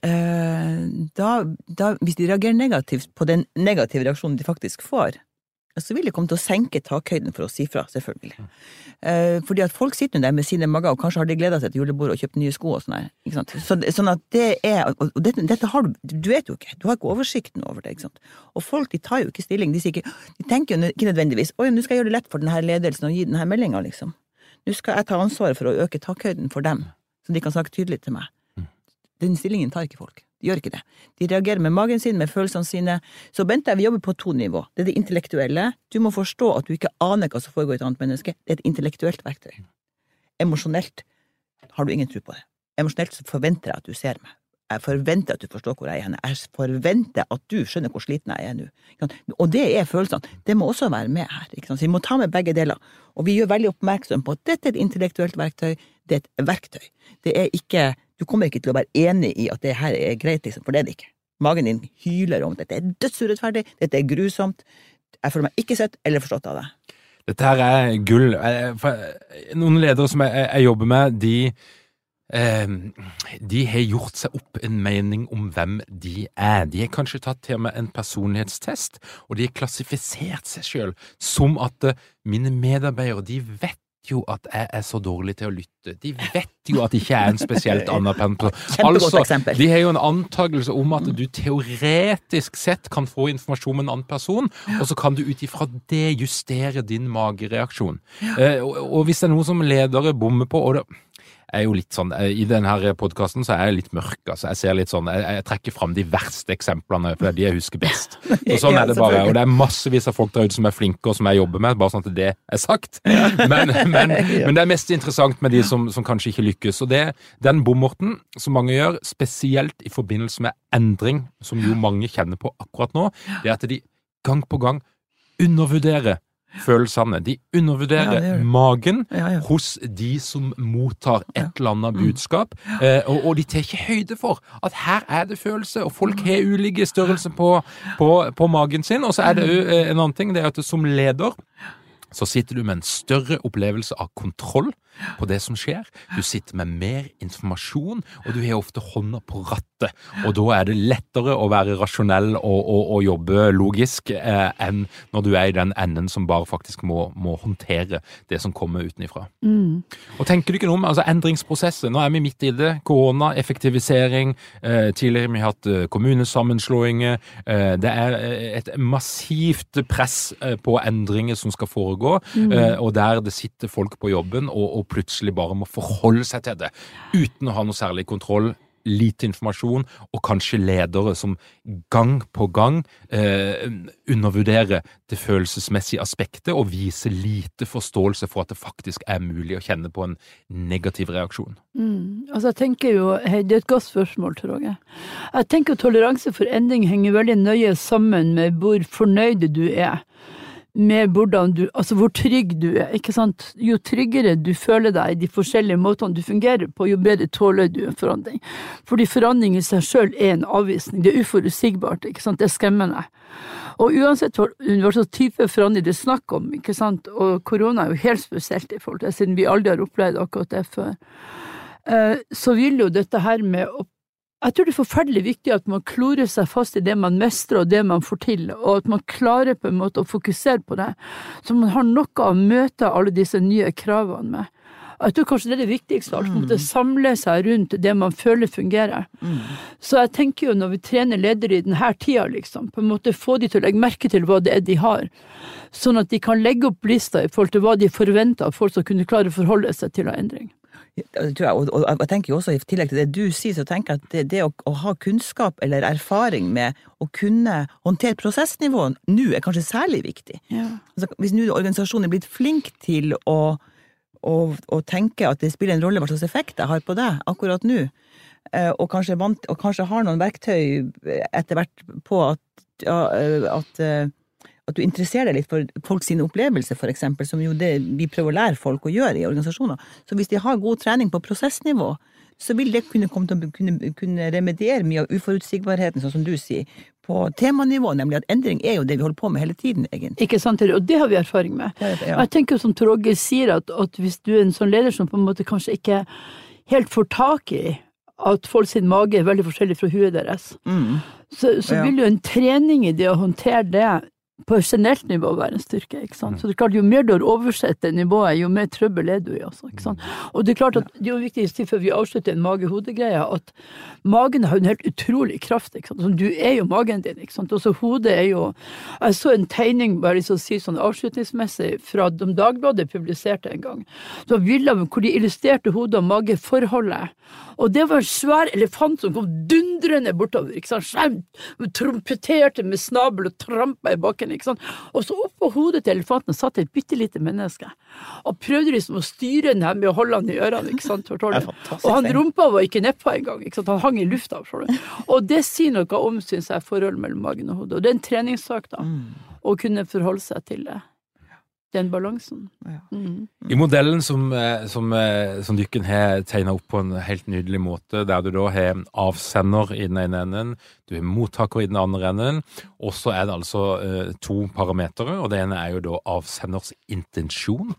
Eh, Da, da, hvis de reagerer negativt på den negative reaksjonen de faktisk får, så vil det komme til å senke takhøyden for å si fra, selvfølgelig. Eh, fordi at folk sitter der med sine mager, og kanskje har de gleda seg til julebordet og kjøpt nye sko og sånn her. Ikke sant? Så, sånn at det er Og og dette, dette har du Du vet jo ikke. Du har ikke oversikten over det, ikke sant. Og folk de tar jo ikke stilling. De sier ikke De tenker jo ikke nødvendigvis Oi, nå skal jeg gjøre det lett for denne ledelsen å gi denne meldinga, liksom. Nå skal jeg ta ansvaret for å øke takhøyden for dem, så de kan snakke tydelig til meg. Den stillingen tar ikke folk. De gjør ikke det. De reagerer med magen sin, med følelsene sine. Så Bente, vi jobber på to nivå. Det er det intellektuelle. Du må forstå at du ikke aner hva som foregår i et annet menneske. Det er et intellektuelt verktøy. Emosjonelt har du ingen tro på det. Emosjonelt forventer jeg at du ser meg. Jeg forventer at du forstår hvor jeg er. Jeg forventer at du skjønner hvor sliten jeg er nå. Og det er følelsene. Det må også være med her. Så vi må ta med begge deler. Og vi gjør veldig oppmerksom på at dette er et intellektuelt verktøy. Det er et verktøy. Det er ikke Du kommer ikke til å være enig i at det her er greit, liksom, for det er det ikke. Magen din hyler om dette er dødsurettferdig, dette er grusomt. Jeg føler meg ikke sett eller forstått av deg. Dette her er gull. Eh, Noen ledere som jeg, jobber med, de eh, de har gjort seg opp en mening om hvem de er. De har kanskje tatt til meg en personlighetstest, og de har klassifisert seg selv som at eh, mine medarbeidere, de vet jo at jeg er så dårlig til å lytte. De vet jo at jeg ikke er en spesielt anerkjent Altså. De har jo en antakelse om at du teoretisk sett kan få informasjon om en annen person, og så kan du ut ifra det justere din magereaksjon. Eh, og, og hvis det er noe som ledere bommer på, og det er jo litt sånn, eh, I denne podkasten så er jeg litt mørk. altså Jeg ser litt sånn, jeg, jeg trekker fram de verste eksemplene, for det er de jeg husker best. Og sånn er det bare. Og det er massevis av folk der ute som er flinke, og som jeg jobber med, bare sånn at det er sagt. Men, men, men det er mest interessant med de som, som kanskje ikke lykkes. Og det, den bommerten som mange gjør, spesielt i forbindelse med endring, som jo mange kjenner på akkurat nå, det er at de gang på gang undervurderer følelsene. De undervurderer Ja, magen Ja, ja. hos de som mottar et eller annet budskap, eh, og, og de tar ikke høyde for at her er det følelse, og folk har ulike størrelser på, på, på magen sin. Og så er det jo eh, en annen ting, det er at som leder så sitter du med en større opplevelse av kontroll på det som skjer. Du sitter med mer informasjon, og du har ofte hånda på rattet. Og da er det lettere å være rasjonell og, og, og jobbe logisk eh, enn når du er i den enden som bare faktisk må, må håndtere det som kommer utenifra. Og tenker du ikke noe om altså, endringsprosesset? Nå er vi midt i det. Korona, effektivisering. Eh, tidligere har vi hatt eh, kommunesammenslåinger. Eh, det er eh, et massivt press eh, på endringer som skal foregå, eh, og der det sitter folk på jobben og, og plutselig bare må forholde seg til det uten å ha noe særlig kontroll. Lite informasjon, og kanskje ledere som gang på gang eh, undervurderer det følelsesmessige aspektet og viser lite forståelse for at det faktisk er mulig å kjenne på en negativ reaksjon. Mm. Altså, jeg tenker jo, Det er et godt spørsmål, tror jeg. Jeg tenker toleranse for endring henger veldig nøye sammen med hvor fornøyd du er med hvordan du, altså hvor trygg du er. ikke sant? Jo tryggere du føler deg i de forskjellige måtene du fungerer på, jo bedre tåler du en forandring. Fordi forandring i seg sjøl er en avvisning. Det er uforutsigbart. ikke sant? Det er skremmende. Og uansett hva slags type forandring det er snakk om, ikke sant, og korona er jo helt spesielt i forhold til det, siden vi aldri har opplevd akkurat det før, eh, så vil jo dette her med å jeg tror det er forferdelig viktig at man klorer seg fast i det man mestrer og det man får til, og at man klarer på en måte å fokusere på det, så man har noe å møte alle disse nye kravene med. Jeg tror kanskje det er det viktigste, alt, måtte en samle seg rundt det man føler fungerer. Så jeg tenker jo når vi trener ledere i denne tida, liksom, på en måte få de til å legge merke til hva det er de har, sånn at de kan legge opp lista i forhold til hva de forventer av folk som kunne klare å forholde seg til en endring. Ja, og, jeg tenker jo også I tillegg til det du sier, så tenker jeg at det, det å, å ha kunnskap eller erfaring med å kunne håndtere prosessnivået nå er kanskje særlig viktig. Altså, hvis nå organisasjonen er blitt flink til å, å, å tenke at det spiller en rolle hva slags effekt jeg har på deg akkurat nå, eh, og kanskje, vant, og kanskje har noen verktøy etter hvert på at, ja, eh, at, eh, at du interesserer deg litt for folks sine opplevelser, for eksempel, som jo det vi prøver å lære folk å gjøre i organisasjoner. Så hvis de har god trening på prosessnivå, så vil det kunne, komme til kunne, kunne remediere mye av uforutsigbarheten, sånn som du sier, på temanivå, nemlig at endring er jo det vi holder på med hele tiden, egentlig. Ikke sant, og det har vi erfaring med. Ja, ja. Jeg tenker som Tor sier, at, at hvis du er en sånn leder som på en måte kanskje ikke helt får tak i at folk sin mage er veldig forskjellig fra huet deres, Mm. så, så Ja. vil jo en trening i det å håndtere det generelt nivå være en styrke. ikke sant? Så det er klart, Jo mer du har oversett det nivået, jo mer trøbbel er du i. altså, ikke sant? Og det er klart at det er jo viktig å si før vi avslutter en mage-hode-greie, at magen har en helt utrolig kraft. ikke sant? Altså, du er jo magen din. ikke sant? Også hodet er jo Jeg så en tegning bare så å si sånn avslutningsmessig fra de Dagbladet publiserte en gang. Så bilde hvor de illustrerte hode- og mageforholdet. Og det var en svær elefant som kom dundrende bortover. ikke sant? Skjemt, trompeterte med snabel og trampa i bakken. ikke sant? Og så oppå hodet til elefanten satt et bitte lite menneske. Og prøvde liksom å styre den her med å holde han i ørene. ikke sant? Og han rumpa var ikke nedpå engang. ikke sant? Han hang i lufta. Og det sier noe om, syns jeg, forholdet mellom magen og hodet. Og det er en treningssak, da. Å kunne forholde seg til det. Den balansen. Ja. Mm. I modellen som, eh, som, eh, som dykken har tegna opp på en helt nydelig måte, der du da har avsender i den ene enden, du har mottaker i den andre enden, og så er det altså eh, to parametere, og det ene er jo da avsenders intensjon,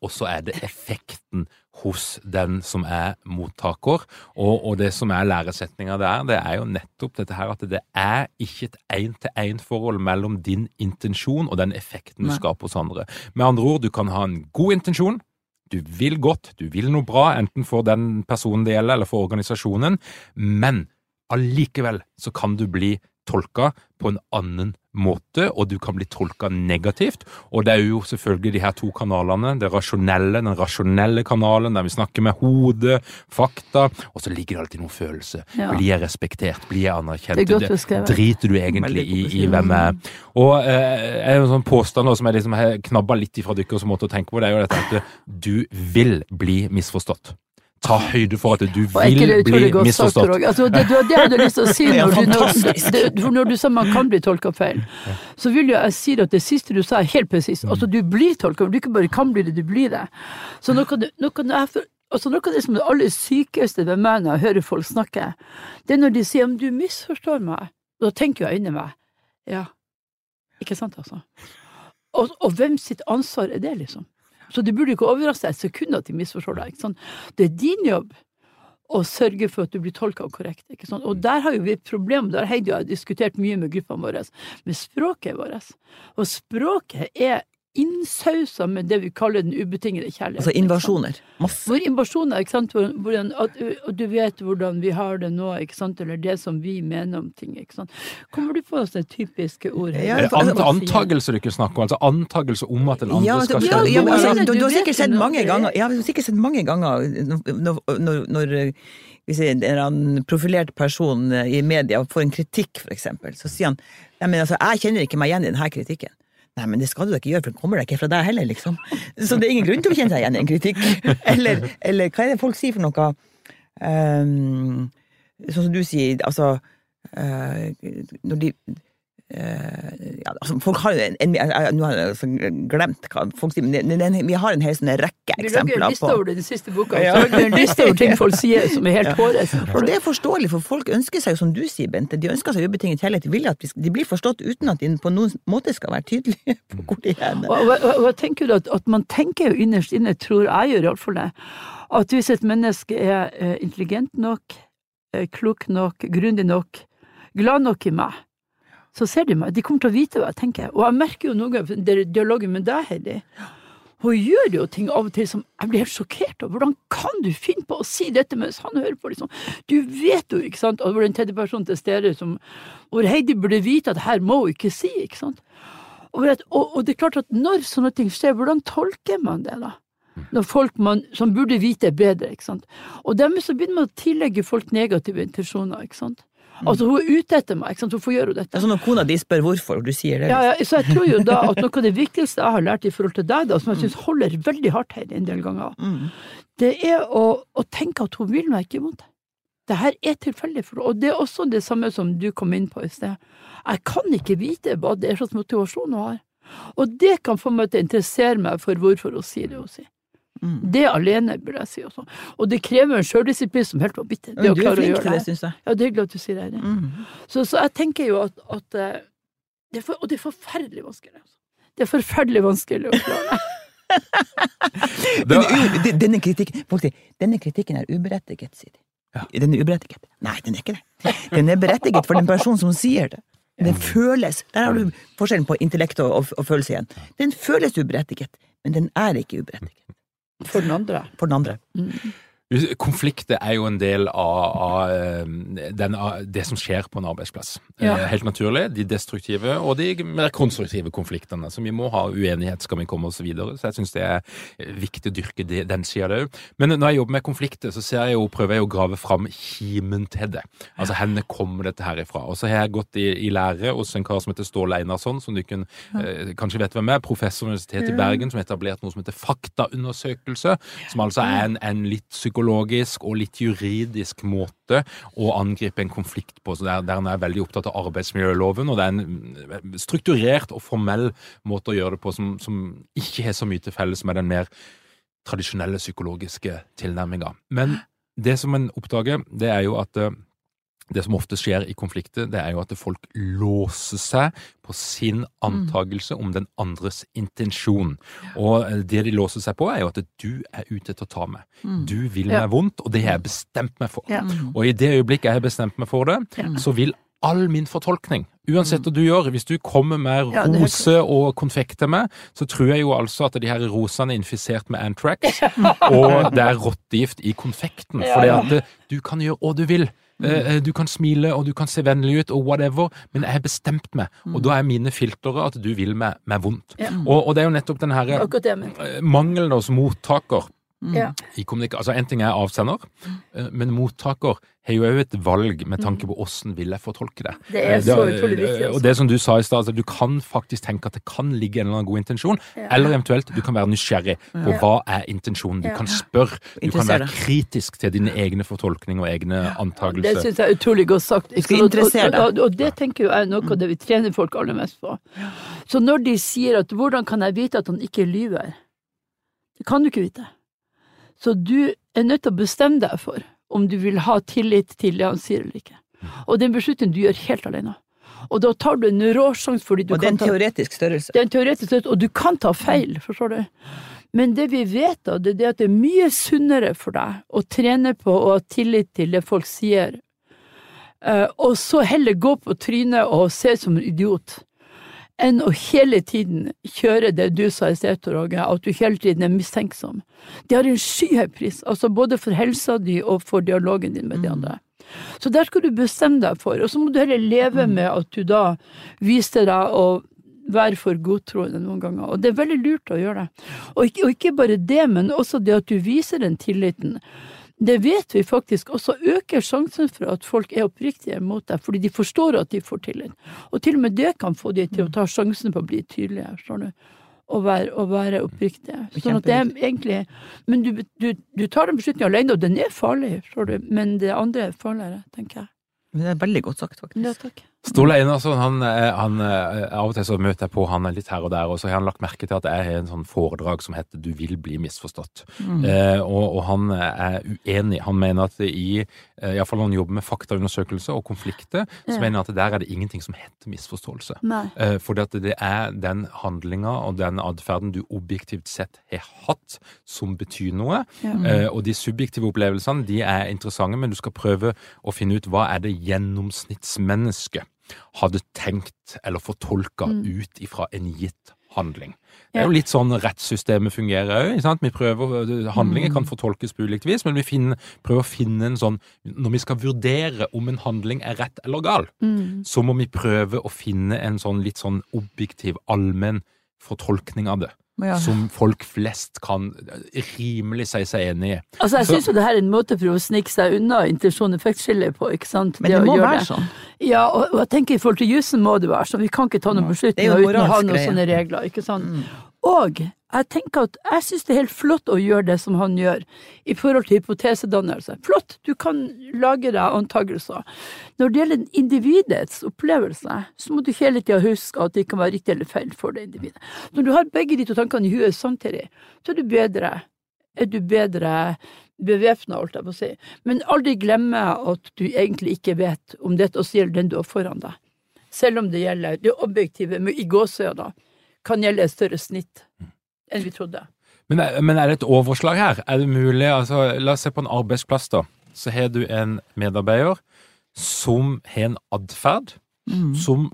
og så er det effekten hos den som er mottaker. Og, og det som er læresetninga der, det er jo nettopp dette her at det er ikke et én-til-én-forhold mellom din intensjon og den effekten du Nei. skaper hos andre. Med andre ord, du kan ha en god intensjon, du vil godt, du vil noe bra, enten for den personen det gjelder, eller for organisasjonen, men allikevel så kan du bli tolka på en annen måte, og du kan bli tolka negativt. Og det er jo selvfølgelig de her to kanalene, det rasjonelle, den rasjonelle kanalen, der vi snakker med hodet, fakta, og så ligger det alltid noen følelse. Ja. Blir jeg respektert? Blir jeg anerkjent? Det det, driter du egentlig i, i hvem jeg er. Og eh, er en sånn påstand som jeg liksom knabba litt ifra dere som å tenke på, det er jo dette at du vil bli misforstått. Ta høyde for at du vil det bli misforstått. Altså, det, det det det jeg hadde lyst til å si når du, når, det- når du sa man kan bli tolka feil. Så vil jeg si at det siste du sa er helt presist. Altså, du blir tolka, du ikke bare kan bli det, du blir det. Så nå kan, noe av jeg for- altså, noe av det som er det aller sykeste ved meg når jeg hører folk snakke, det er når de sier om du misforstår meg. Da tenker jeg inni meg ja, ikke sant altså. Og, og hvem sitt ansvar er det, liksom? Så det burde ikke overraske deg et sekund at de misforstår deg. ikke sant? Det er din jobb å sørge for at du blir tolka korrekt. ikke sant? Og der har jo vi et problem, der Heidi og jeg har diskutert mye med gruppene våre, med språket vårt. Og språket er innsausa med det vi kaller den ubetingede kjærligheten. Altså invasjoner. Masse. Hvor invasjoner, ikke sant, hvordan, at, og du vet hvordan vi har det nå, ikke sant, eller det som vi mener om ting, ikke sant. Kommer du på sånne typiske ord? her? Ja, for- ant antagelser du ikke snakker om? Altså antagelse om at den andre Ja, skal det- skjønne ja, altså, du, du har sikkert sett mange ganger Ja, du har sikkert sett mange ganger når, når, når en eller annen profilert person i media får en kritikk, for eksempel, så sier han men altså, jeg kjenner ikke meg igjen i denne kritikken. Nei, men det skal du da ikke gjøre, for det kommer da ikke fra deg heller, liksom. Så det er ingen grunn til å kjenne seg igjen i en kritikk. Eller, eller hva er det folk sier for noe? Um, sånn som du sier, altså uh, Når de ja, altså, folk har en, en Nå har jeg altså glemt hva folk sier, men det- vi har en hel sånn rekke eksempler Vi lager en liste over det den siste boka, Ja. så en liste over ting folk sier som er helt hårreisende. Og det er forståelig, for folk ønsker seg jo, som du sier, Bente, de ønsker seg ubetinget kjærlighet. De vil at de blir forstått uten at de på noen måte skal være tydelige på hvor de er. Og, og, og, og tenker du at, at man tenker jo innerst inne, tror jeg gjør iallfall det, at hvis et menneske er eh, intelligent nok, eh, klok nok, grundig nok, glad nok i meg, så ser de meg. De kommer til å vite hva jeg tenker. Og jeg merker jo noe av dialogen med deg, Heidi. Hun gjør jo ting av og til som jeg blir helt sjokkert over. Hvordan kan du finne på å si dette mens han hører på? liksom? Du vet jo, ikke sant, at hvor den tredje personen til stede som Hvor Heidi burde vite at her må hun ikke si, ikke sant? Og, og, og det er klart at når sånne ting skjer, hvordan tolker man det, da? Når folk man, som burde vite bedre, ikke sant. Og dermed så begynner man å tillegge folk negative intensjoner, ikke sant. Altså, hun er ute etter meg, ikke sant. Hvorfor gjør hun Det dette? sånn når kona di spør hvorfor, og du sier det. Ja, ja, så jeg tror jo da at noe av det viktigste jeg har lært i forhold til deg, da, som jeg syns holder veldig hardt her en del ganger, Mm. det er å, å tenke at hun vil meg ikke imot. Det her er tilfeldig for og det er også det samme som du kom inn på i sted. Jeg kan ikke vite hva det er slags motivasjon hun har. Og det kan få meg til å interessere meg for hvorfor hun sier det hun sier. Mm. Det alene, burde jeg si også. Og det krever en sjøldisiplin som helt vanvittig. Det du er flink gjøre til det, syns jeg. Ja, det er hyggelig at du sier det. Mm. Så, så jeg tenker jo at, at eh, det er for, Og det er forferdelig vanskelig. Altså. Det er forferdelig vanskelig å klare. Det- Den er u- de- Denne kritikken, folk sier, denne kritikken er uberettiget, sier de. Den er uberettiget. Nei, den er ikke det. Den er berettiget for den personen som sier det. Den føles. Der har du forskjellen på intellekt og, og, og følelse igjen. Den føles uberettiget, men den er ikke uberettiget For den andre. for den andre. Konflikter er jo en del av, av, eh, den, av det som skjer på en arbeidsplass. Ja. Eh, Helt naturlig. De destruktive og de mer konstruktive konfliktene. Så vi må ha uenighet skal vi komme oss videre. Så jeg syns det er viktig å dyrke det, den sida det òg. Men når jeg jobber med konflikter, så ser jeg jo, prøver jeg å grave fram kimen til det. Altså hvor kommer dette her ifra? Og så har jeg gått i, i lære hos en kar som heter Ståle Einarsson, som du kan, eh, kanskje vet hvem er. Professor ved Universitetet i Bergen, som har etablert noe som heter faktaundersøkelse. Som altså er en, en litt psykologisk og litt juridisk måte å angripe en konflikt på. Så der, der en er veldig opptatt av arbeidsmiljøloven, og det er en strukturert og formell måte å gjøre det på som, som ikke har så mye til felles med den mer tradisjonelle psykologiske tilnærminga. Men det som en oppdager, det er jo at eh, det som ofte skjer i konflikter, det er jo at folk låser seg på sin antagelse om den andres intensjon. Og eh, det de låser seg på, er jo at du er ute etter å ta meg. Du vil Ja. meg vondt, og det har jeg bestemt meg for. Ja. Og i det øyeblikket jeg har bestemt meg for det, Ja. så vil all min fortolkning, uansett hva du gjør, hvis du kommer med rose og konfekt til meg, så tror jeg jo altså at de her rosene er infisert med antrax, og det er rottegift i konfekten. For Fordi at du kan gjøre hva du vil. Eh, Du kan smile, og du kan se vennlig ut, og whatever, men jeg har bestemt meg, og da er mine filtre at du vil meg, meg vondt. Ja. Og, og det er jo nettopp den her det jeg mente. eh, mangelen hos mottaker Ja. i altså En ting er avsender, eh, men mottaker har jo òg et valg med tanke på åssen vil jeg fortolke det. Det er Eh, så utrolig viktig, altså. Og det som du sa i stad, altså, du kan faktisk tenke at det kan ligge en eller annen god intensjon, eller eventuelt du kan være nysgjerrig på hva er intensjonen. Du Ja. kan spørre, du kan være kritisk til dine egne fortolkninger og egne antakelser. Det syns jeg er utrolig godt sagt. Og, og det tenker jo jeg er noe av det vi trener folk aller mest på. Så når de sier at 'hvordan kan jeg vite at han ikke lyver', det kan du ikke vite. Så du er nødt til å bestemme deg for om du vil ha tillit til det han sier eller ikke. Og det er en beslutning du gjør helt alene. Og da tar du en råsjanse fordi du Og det er en teoretisk størrelse. det er en teoretisk størrelse, og du kan ta feil, forstår du. Men det vi vet, da, det er at det er mye sunnere for deg å trene på å ha tillit til det folk sier, Eh, og så heller gå på trynet og se ut som en idiot, enn å hele tiden kjøre det du sa i sted, Tor at du hele tiden er mistenksom. Det har en skyhøy pris, altså både for helsa di og for dialogen din med de andre. Så der skal du bestemme deg for, og så må du heller leve med at du da viser deg å være for godtroende noen ganger, og det er veldig lurt å gjøre det. Og ikke, og ikke bare det, men også det at du viser den tilliten. Det vet vi faktisk også øker sjansen for at folk er oppriktige mot deg, fordi de forstår at de får tillit. Og til og med det kan få de til å ta sjansen på å bli tydelige, du. Og være, og være oppriktige. Sånn at det er egentlig Men du, du, du tar den beslutningen alene, og den er farlig, men det andre er farligere, tenker jeg. Det er veldig godt sagt, faktisk. Ja, takk. Ståle Einarsson, han, eh, han, eh, av og til så møter jeg på han litt her og der, og så har han lagt merke til at jeg har en sånn foredrag som heter Du vil bli misforstått. Eh, og, og han er uenig. Han mener at i eh, iallfall når han jobber med faktaundersøkelser og konflikter, så Ja. mener han at der er det ingenting som heter misforståelse. Eh, at det er den handlinga og den atferden du objektivt sett har hatt, som betyr noe. Ja. Eh, og de subjektive opplevelsene de er interessante, men du skal prøve å finne ut hva er det gjennomsnittsmennesket hadde tenkt eller fortolka ut ifra en gitt handling. Det er jo litt sånn rettssystemet fungerer òg. Vi prøver, handlinger kan fortolkes på ulikt vis, men vi finner, prøver å finne en sånn Når vi skal vurdere om en handling er rett eller gal, så må vi prøve å finne en sånn litt sånn objektiv, allmenn fortolkning av det. Ja. Som folk flest kan rimelig si seg enig i. Altså, jeg syns jo det her er en måte for å snike seg unna intensjon-effektskillet på, ikke sant? Men det det må være det. sånn. Ja, og, og jeg tenker i forhold til jussen må det være sånn. Vi kan ikke ta noen er beslutninger uten å ha noen. Mm. sånne regler, ikke sant. Og jeg tenker at jeg syns det er helt flott å gjøre det som han gjør, i forhold til hypotesedannelse. Flott, du kan lage deg antakelser. Når det gjelder individets opplevelse, så må du hele tida huske at det kan være riktig eller feil for det individet. Når du har begge de to tankene i huet samtidig, så er du bedre er du bedre bevæpna, holdt jeg på å si. Men aldri glemme at du egentlig ikke vet om dette også gjelder den du har foran deg. Selv om det gjelder det objektive, men i gåseøyne, kan gjelde et større snitt enn vi trodde. Men, men er det et overslag her? Er det mulig, altså La oss se på en arbeidsplass, da. Så har du en medarbeider som har en atferd som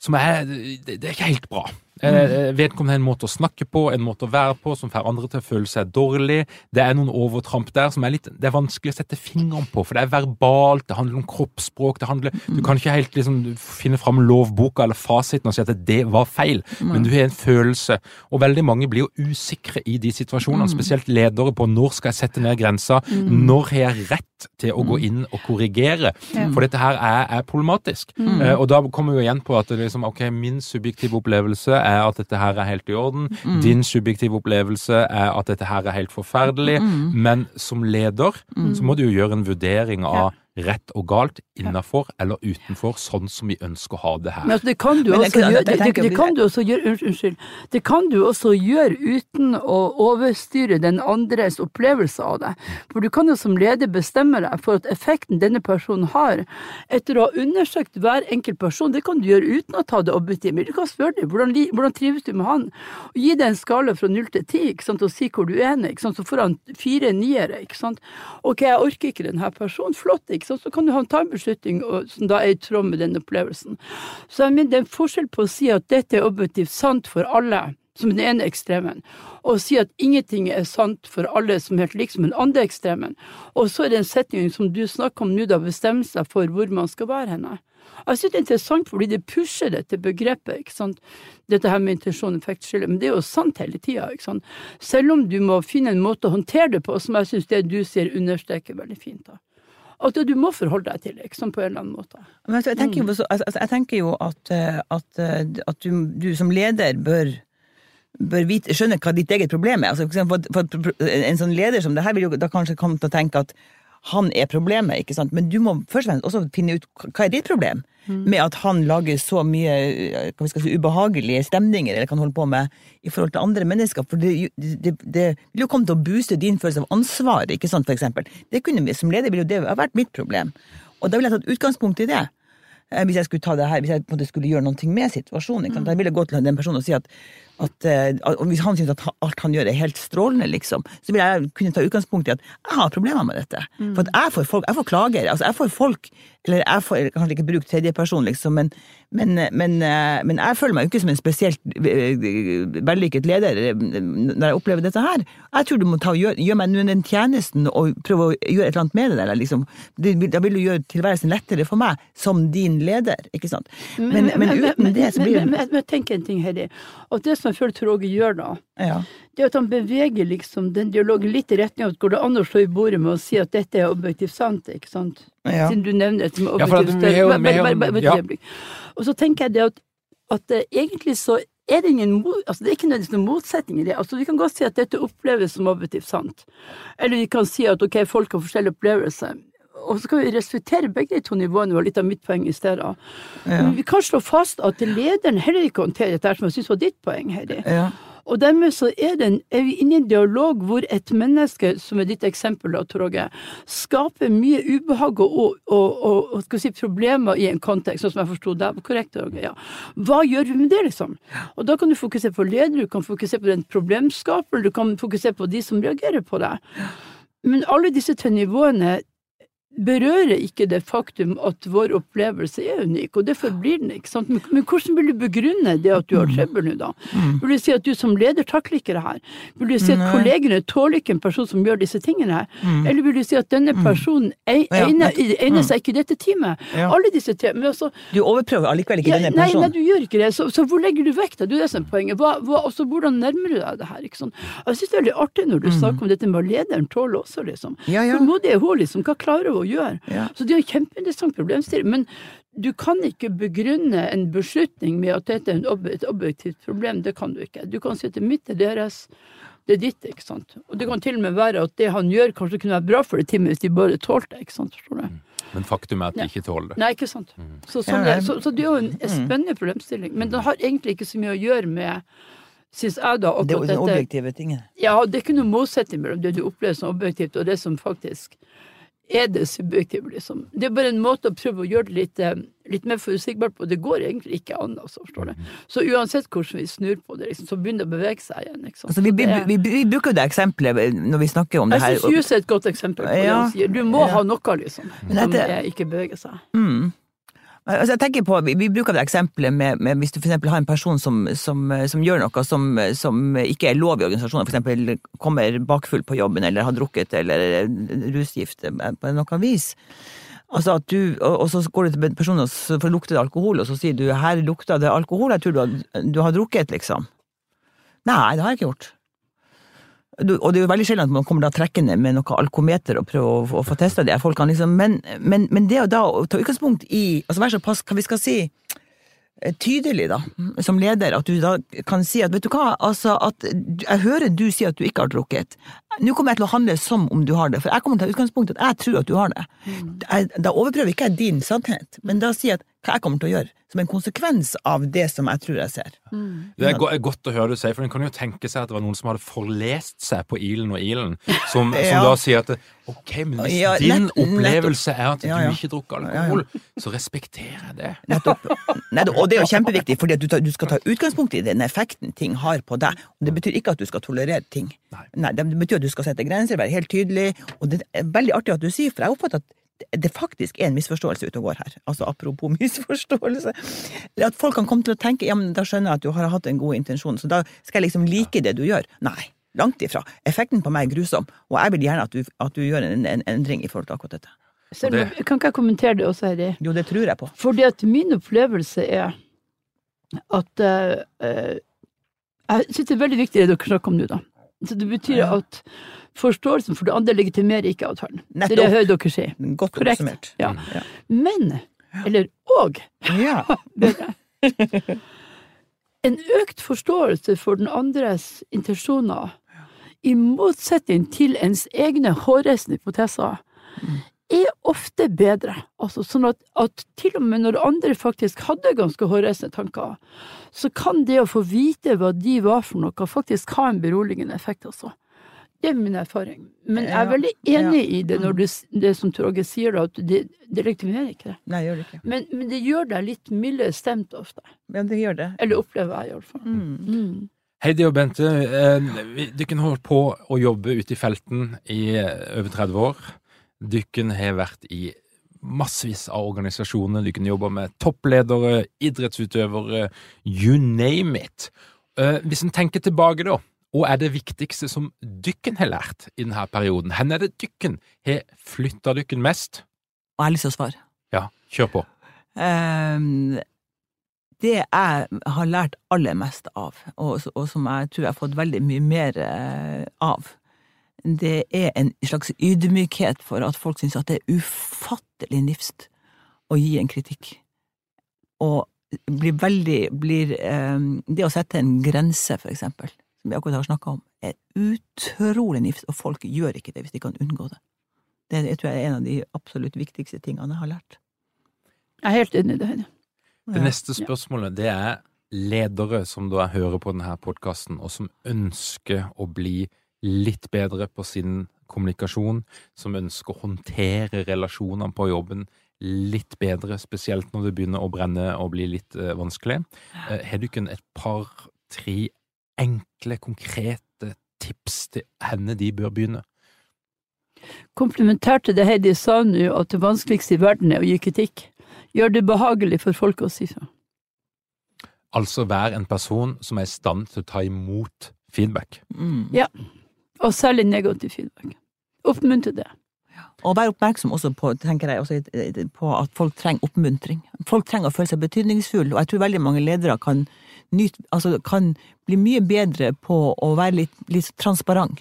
som er det, det er ikke helt bra. Eh, vedkommende har en måte å snakke på, en måte å være på, som får andre til å føle seg dårlig. Det er noen overtramp der som er litt Det er vanskelig å sette fingeren på, for det er verbalt, det handler om kroppsspråk, det handler Du kan ikke helt liksom finne fram lovboka eller fasiten og si at det var feil, men du har en følelse. Og veldig mange blir jo usikre i de situasjonene, spesielt ledere på når skal jeg sette ned grensa, når har jeg rett til å gå inn og korrigere? For dette her er, er problematisk. Eh, og da kommer vi igjen på at det liksom, ok, min subjektive opplevelse er at dette her er helt i orden. Din subjektive opplevelse er at dette her er helt forferdelig. Men som leder så må du jo gjøre en vurdering av rett og galt innafor eller utenfor, sånn som vi ønsker å ha det her. Men altså, det kan du også gjøre, det, det, det kan du også gjøre unnskyld. Det kan du også gjøre uten å overstyre den andres opplevelse av det. For du kan jo som leder bestemme deg for at effekten denne personen har, etter å ha undersøkt hver enkelt person, det kan du gjøre uten å ta det objektivt. Du kan spørre dem hvordan, hvordan trives du med han, og gi deg en skala fra null til ti, ikke sant, og si hvor du er hen, så får han fire niere, ikke sant. Ok, jeg orker ikke denne personen, flott, ikke sant, så kan du ta en beslutning som da er i tråd med den opplevelsen. Så jeg mener, det er en forskjell på å si at dette er objektivt sant for alle, som den ene ekstremen, og si at ingenting er sant for alle som helt lik som den andre ekstremen. Og så er det en setning som du snakker om nå, da bestemme seg for hvor man skal være henne. Jeg synes det er interessant fordi det pusher dette begrepet, ikke sant, dette her med intensjon og effektskille, men det er jo sant hele tida, ikke sant. Selv om du må finne en måte å håndtere det på, som jeg synes det du sier understreker veldig fint, da. At du må forholde deg til det, på en eller annen måte. Men altså, jeg tenker jo, altså, jeg tenker jo at, eh, at, eh, at du, du som leder bør bør vite, skjønne hva ditt eget problem er. Altså, for, for, for en sånn leder som det her vil jo da kanskje komme til å tenke at han er problemet, ikke sant. Men du må først og fremst også finne ut hva er ditt problem mm. med at han lager så mye hva vi skal si, ubehagelige stemninger eller kan holde på med i forhold til andre mennesker. For det, det, det vil jo komme til å booste din følelse av ansvar, ikke sant, for eksempel. Det kunne vi, som leder ville jo det ha vært mitt problem. Og da ville jeg tatt utgangspunkt i det. Eh, hvis jeg skulle ta det her, hvis jeg på en måte skulle gjøre noe med situasjonen. Ikke sant? Da ville jeg gå til den personen og si at at, og hvis han syns at alt han gjør er helt strålende, liksom, så vil jeg kunne ta utgangspunkt i at jeg har problemer med dette. Mm. For jeg får, folk, jeg får klager. Altså jeg får folk Eller jeg får kanskje ikke bruke tredjeperson, liksom, men, men, men, eh, men, jeg føler meg jo ikke som en spesielt eh, vellykket leder når jeg opplever dette her. Jeg tror du må ta, gjøre, gjøre meg den tjenesten og prøve å gjøre et eller annet med det der. Liksom. Da vil du gjøre tilværelsen lettere for meg som din leder, ikke sant. Men, uten det så blir det Men tenk en ting, Heidi. Og det som jeg føler Tråge gjør da, ja. det er at han beveger liksom den dialogen litt i retning av at går det an å slå i bordet med å si at dette er objektivt sant, ikke sant? Ja. Siden du nevner dette med objektivt sant. Og så tenker jeg det at, at uh, egentlig så er det ingen altså det er ikke nødvendigvis noen motsetning i det. Altså Vi kan godt si at dette oppleves som objektivt sant. Eller vi kan si at ok, folk har forskjellige opplevelse og så skal vi respektere begge de to nivåene, var litt av mitt poeng i stedet. Ja. Men vi kan slå fast at lederen heller ikke håndterer dette, som jeg syns var ditt poeng, Heidi. Ja. Og dermed så er, den, er, vi inne i en dialog hvor et menneske, som er ditt eksempel, da, Torge, skaper mye ubehag og, og, og, og si, problemer i en kontekst, sånn som jeg forsto deg. Korrekt, Torge? Ja. Hva gjør vi med det, liksom? Og da kan du fokusere på leder, du kan fokusere på den problemskaperen, du kan fokusere på de som reagerer på det. Men alle disse tre nivåene berører ikke det faktum at vår opplevelse er unik, og derfor blir den, ikke sant. Men, men hvordan vil du begrunne det at du har mm. trøbbel nå, da? Mm. Vil du si at du som leder takler ikke det her? Vil du si at kollegene tåler ikke en person som gjør disse tingene her? Mm. Eller vil du si at denne personen egner, egner seg ikke i dette teamet? Alle disse tre. Altså Du overprøver allikevel ikke denne personen? Nei, nei, du gjør ikke det. Så, så hvor legger du vekta? Det er det som er poenget. Hva, hva, også, hvordan nærmer du deg det her? ikke sant? Jeg syns det er veldig artig når du snakker om dette med lederen tåler også, liksom. Ja, ja. Tålmodig er hun, liksom. Hva klarer hun å gjøre? Ja. Så det er en kjempeinteressant problemstilling. Men du kan ikke begrunne en beslutning med at dette er et objektivt problem. Det kan du ikke. Du kan si at det er mitt, er deres, det er ditt, ikke sant. Og det kan til og med være at det han gjør, kanskje kunne være bra for det teamet hvis de bare tålte det, ikke sant. Forstår du? Mm. Men faktum er at de ikke tåler det. Nei, ikke sant. Mm. Så, sånn det, så, så, det er jo en mm. spennende problemstilling. Men det har egentlig ikke så mye å gjøre med Synes jeg da Det er jo den objektive tingen. Ja, det er ikke noe motsetning mellom det du opplever som objektivt, og det som faktisk er det subjektivt, liksom. Det er bare en måte å prøve å gjøre det litt, eh, litt mer forutsigbart på. Det går egentlig ikke an, altså, forstår du. Så uansett hvordan vi snur på det, liksom, så begynner det å bevege seg igjen. Liksom. Altså, vi, vi, vi, vi, bruker jo det eksempelet når vi snakker om det her. Jeg syns jus er et godt eksempel på ja, det han sier. Du må ja. ha noe, liksom, som ikke beveger seg. Mm. Altså jeg tenker på, Vi, bruker det eksempelet med, med hvis du for har en person som, som, som gjør noe som, som, ikke er lov i organisasjonen, f.eks. kommer bakfull på jobben eller har drukket eller rusgift på noe vis. Altså at du, og, så går du til personen og så lukter det alkohol, og så sier du 'her lukter det alkohol', jeg tror du har, du har drukket, liksom. Nei, det har jeg ikke gjort og det er jo veldig sjelden at man kommer da trekkende med noe alkometer og prøver å, å få testa de folkene, liksom. men, men, men, det å da ta utgangspunkt i altså Vær såpass, hva vi skal si, eh, tydelig, da, som leder, at du da kan si at vet du hva, altså at jeg hører du si at du ikke har drukket. Nå kommer jeg til å handle som om du har det, for jeg kommer til å ta utgangspunkt i at jeg tror at du har det. Mm. Da overprøver ikke jeg din sannhet, men da sier jeg at hva jeg kommer til å gjøre som en konsekvens av det som jeg tror jeg ser. Mm. Det er godt å høre du sier, for en kan jo tenke seg at det var noen som hadde forlest seg på Ilen og Ilen, som, ja. som da sier at ok, men hvis ja, din nett, opplevelse er at ja, du ikke drukker alkohol, så respekterer jeg det. Nettopp. Nettopp. Og det er jo kjempeviktig, fordi du, du, skal ta utgangspunkt i den effekten ting har på deg. Og det betyr ikke at du skal tolerere ting. Nei. Nei det betyr at du skal sette grenser, være helt tydelig. Og det er veldig artig at du sier, for jeg oppfatter at det faktisk er en misforståelse ute og går her. Altså apropos misforståelse. At folk kan komme til å tenke ja, men da skjønner jeg at du har hatt en god intensjon, så da skal jeg liksom like det du gjør. Nei, langt ifra. Effekten på meg er grusom, og jeg vil gjerne at du, at du gjør en, en endring i forhold til akkurat dette. Selv, om- kan ikke jeg kommentere det også, Heidi? Jo, det tror jeg på. Fordi at min opplevelse er at eh, eh, Jeg syns det er veldig viktig det dere snakker om nå, da. Så det betyr Ja. at forståelsen for det andre legitimerer ikke avtalen. Det er det jeg hører dere si. Godt Korrekt. oppsummert. Ja. Ja. Men, eller og, Ja. En økt forståelse for den andres intensjoner, i motsetning til ens egne hårreisende hypoteser, er ofte bedre. Altså sånn at, at til og med når andre faktisk hadde ganske hårreisende tanker, så kan det å få vite hva de var for noe, faktisk ha en beroligende effekt også. Det er min erfaring. Men jeg er veldig enig i det når du, det som Torgeir sier, da, at det, det legitimerer ikke det. Nei, gjør det ikke. Men, men det gjør deg litt mildere stemt ofte. Ja, det gjør det. Eller opplever jeg iallfall. Mm. Mm. Heidi og Bente, eh, dere har holdt på å jobbe ute i felten i eh, over 30 år. Dere har vært i massevis av organisasjoner. Dere jobber med toppledere, idrettsutøvere, you name it. Eh, Hvis en tenker tilbake, da, hva er det viktigste som dykken har lært i denne perioden? Hvor er det dykken har flytta dykken mest? Og jeg har lyst til å svare. Ja, kjør på. Um, det jeg har lært aller mest av, og, og som jeg tror jeg har fått veldig mye mer eh, av, det er en slags ydmykhet for at folk syns at det er ufattelig nifst å gi en kritikk. Og blir veldig blir, um, Det å sette en grense, for eksempel, som vi akkurat har snakka om, er utrolig nifst, og folk gjør ikke det hvis de kan unngå det. Det jeg tror jeg er en av de absolutt viktigste tingene jeg har lært. Jeg er helt enig i det. Heidi. Det neste spørsmålet det er ledere som da hører på denne podkasten, og som ønsker å bli litt bedre på sin kommunikasjon, som ønsker å håndtere relasjonene på jobben litt bedre, spesielt når det begynner å brenne og bli litt eh, vanskelig. Eh, har du ikke et par-tre enkle, konkrete tips til henne de bør begynne? Komplementært til det Heidi sa nå, at det vanskeligste i verden er å gi kritikk. Gjør det behagelig for folk å si fra. Altså vær en person som er i stand til å ta imot feedback. Mm. Og særlig negativ feedback. Oppmuntre det. Og vær oppmerksom også på, tenker jeg, også, på at folk trenger oppmuntring. Folk trenger å føle seg betydningsfulle, og jeg tror veldig mange ledere kan, nyte, altså, kan bli mye bedre på å være litt, litt transparent.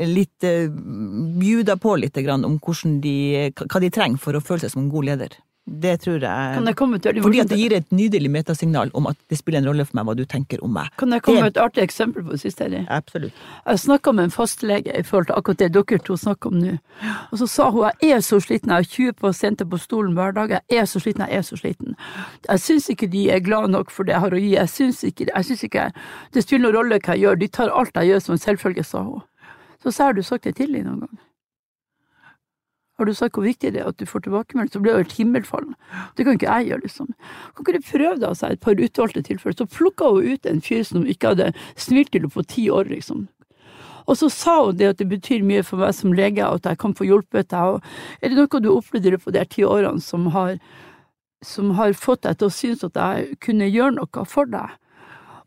Litt eh, bjuda på litt om de, hva de trenger for å føle seg som en god leder. Det tror Kan jeg jeg komme til, Fordi at det gir et nydelig metasignal om at det spiller en rolle for meg hva du tenker om meg. Kan jeg komme med et artig eksempel på det siste? Absolutt. Jeg snakka med en fastlege i forhold til akkurat det dere to snakker om nå. Og så sa hun jeg er så sliten, jeg har 20 pasienter på stolen hver dag, jeg er så sliten, jeg er så sliten. Jeg syns ikke de er glad nok for det jeg har å gi, jeg syns ikke, jeg synes ikke det spiller noen rolle hva jeg gjør, de tar alt jeg gjør som en selvfølge, sa hun. Så sa jeg, har du sagt det til dem noen gang? Har du sagt hvor viktig det er at du får tilbakemelding, så blir det helt himmelfallen. Det kan ikke jeg gjøre, liksom. Kan ikke du prøve deg et par utvalgte tilfeller. Så plukka hun ut en fyr som ikke hadde smilt til henne på ti år, liksom. Og så sa hun det at det betyr mye for meg som lege at jeg kan få hjulpet deg. Er det noe du opplevde av de ti årene som har, som har fått deg til å synes at jeg kunne gjøre noe for deg?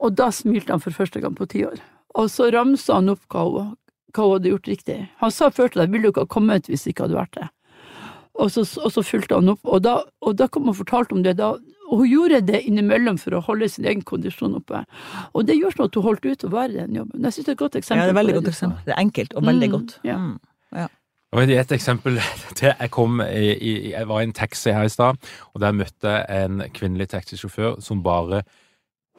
Og da smilte han for første gang på ti år. Og så ramsa han opp hva hun, hva hun hadde gjort riktig. Han sa før til deg ville du ikke ha kommet hvis det ikke hadde vært det. Og så, og så fulgte han opp, og da, og da kom hun og fortalte om det. Da, og hun gjorde det innimellom for å holde sin egen kondisjon oppe. Og det gjør sånn at hun holdt ut å være i den jobben. Jeg synes det er et godt eksempel. Ja, det er veldig godt eksempel. Det er enkelt og veldig Mm, godt. ja. Mm. Og det er et eksempel til jeg kom i, i, Jeg var i en taxi her i stad, og der møtte jeg en kvinnelig taxisjåfør som bare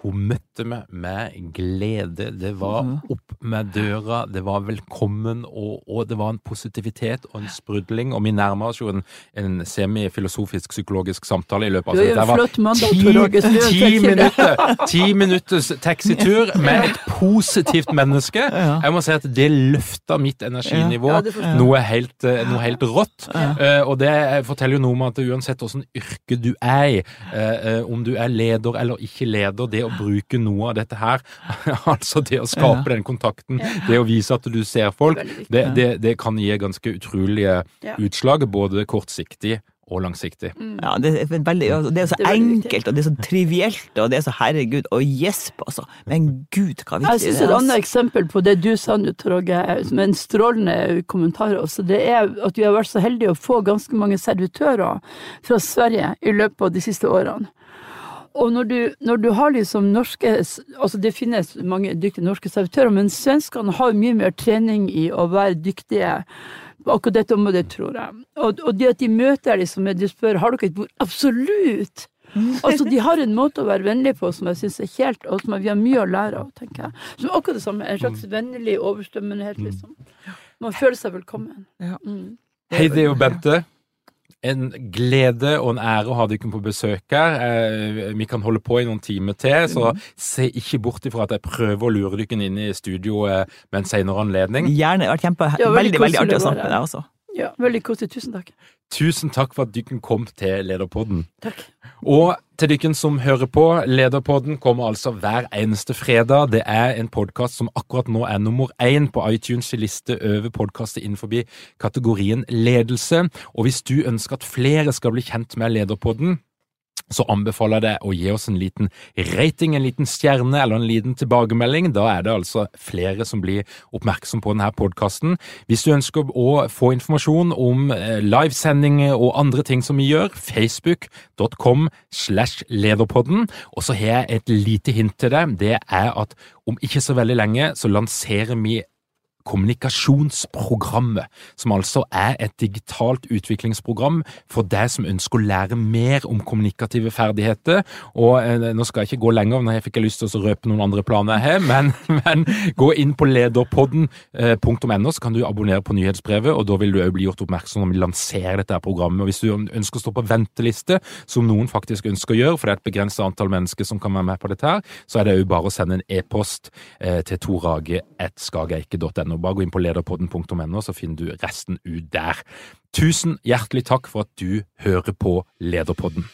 Hun møtte meg med glede. Det var Mhm. opp med døra, det var velkommen, og, og det var en positivitet og en sprudling. Og vi nærmer oss jo en, en semifilosofisk psykologisk samtale i løpet av dette en var ti, ti, minutter, ti minutters taxitur med et positivt menneske. Jeg må si at det løfta mitt energinivå det noe, helt, eh, noe helt rått. Eh, og det forteller jo noe om at uansett åssen yrke du er i, eh, om du er leder eller ikke leder, det å bruke noe av dette her. altså det å skape den kontakten, det å vise at du ser folk, det, det, det kan gi ganske utrolige utslag, både kortsiktig og langsiktig. Mm. Ja, det er, veldig, det er så det er enkelt, og det er så trivielt, og det er så herregud, og gjesp, altså. Men gud, hva viktig det er. Jeg synes et annet eksempel på det du sa nå, Torge, som er en strålende kommentar også, det er at vi har vært så heldige å få ganske mange servitører fra Sverige i løpet av de siste årene. Og når du, når du, har liksom norske Altså det finnes mange dyktige norske servitører, men svenskene har mye mer trening i å være dyktige på akkurat dette området, tror jeg. Og, og det at de møter liksom, de spør har dere et bord. Absolutt! Altså, De har en måte å være vennlig på som jeg syns er helt og som vi har mye å lære av, tenker jeg. Som akkurat det samme. En slags vennlig overstrømmenhet, liksom. Man føler seg velkommen. Ja. Mm. Hei, det er jo Bente en glede og en ære å ha dere på besøk her. Eh, vi kan holde på i noen timer til, så mm. se ikke bort ifra at jeg prøver å lure dere inn i studio eh, ved en senere anledning. Gjerne. Det har vært kjempe, veldig, veldig, veldig artig å snakke med deg også. Ja, veldig koselig. Tusen takk. Tusen takk for at dere kom til Lederpodden. Takk. Og til dere som hører på, Lederpodden kommer altså hver eneste fredag. Det er en podkast som akkurat nå er nummer én på iTunes liste over podkaster innenfor kategorien ledelse. Og hvis du ønsker at flere skal bli kjent med Lederpodden, så anbefaler jeg deg å gi oss en liten rating, en liten stjerne eller en liten tilbakemelding. Da er det altså flere som blir oppmerksom på denne podkasten. Hvis du ønsker å få informasjon om eh, livesendinger og andre ting som vi gjør, facebook.com slash lederpodden. Og så har jeg et lite hint til deg. Det er at om ikke så veldig lenge så lanserer vi Kommunikasjonsprogrammet, som altså er et digitalt utviklingsprogram for deg som ønsker å lære mer om kommunikative ferdigheter. Og eh, Nå skal jeg ikke gå lenger, fikk jeg lyst til å røpe noen andre planer her, men, men gå inn på lederpodden.no, eh, så kan du abonnere på nyhetsbrevet, og da vil du òg bli gjort oppmerksom når vi lanserer dette programmet. Og Hvis du ønsker å stå på venteliste, som noen faktisk ønsker å gjøre, for det er et begrenset antall mennesker som kan være med på dette her, så er det òg bare å sende en e-post eh, til torage.skageike.no og bare gå inn på lederpodden.no, så finner du resten ut der. Tusen hjertelig takk for at du hører på Lederpodden.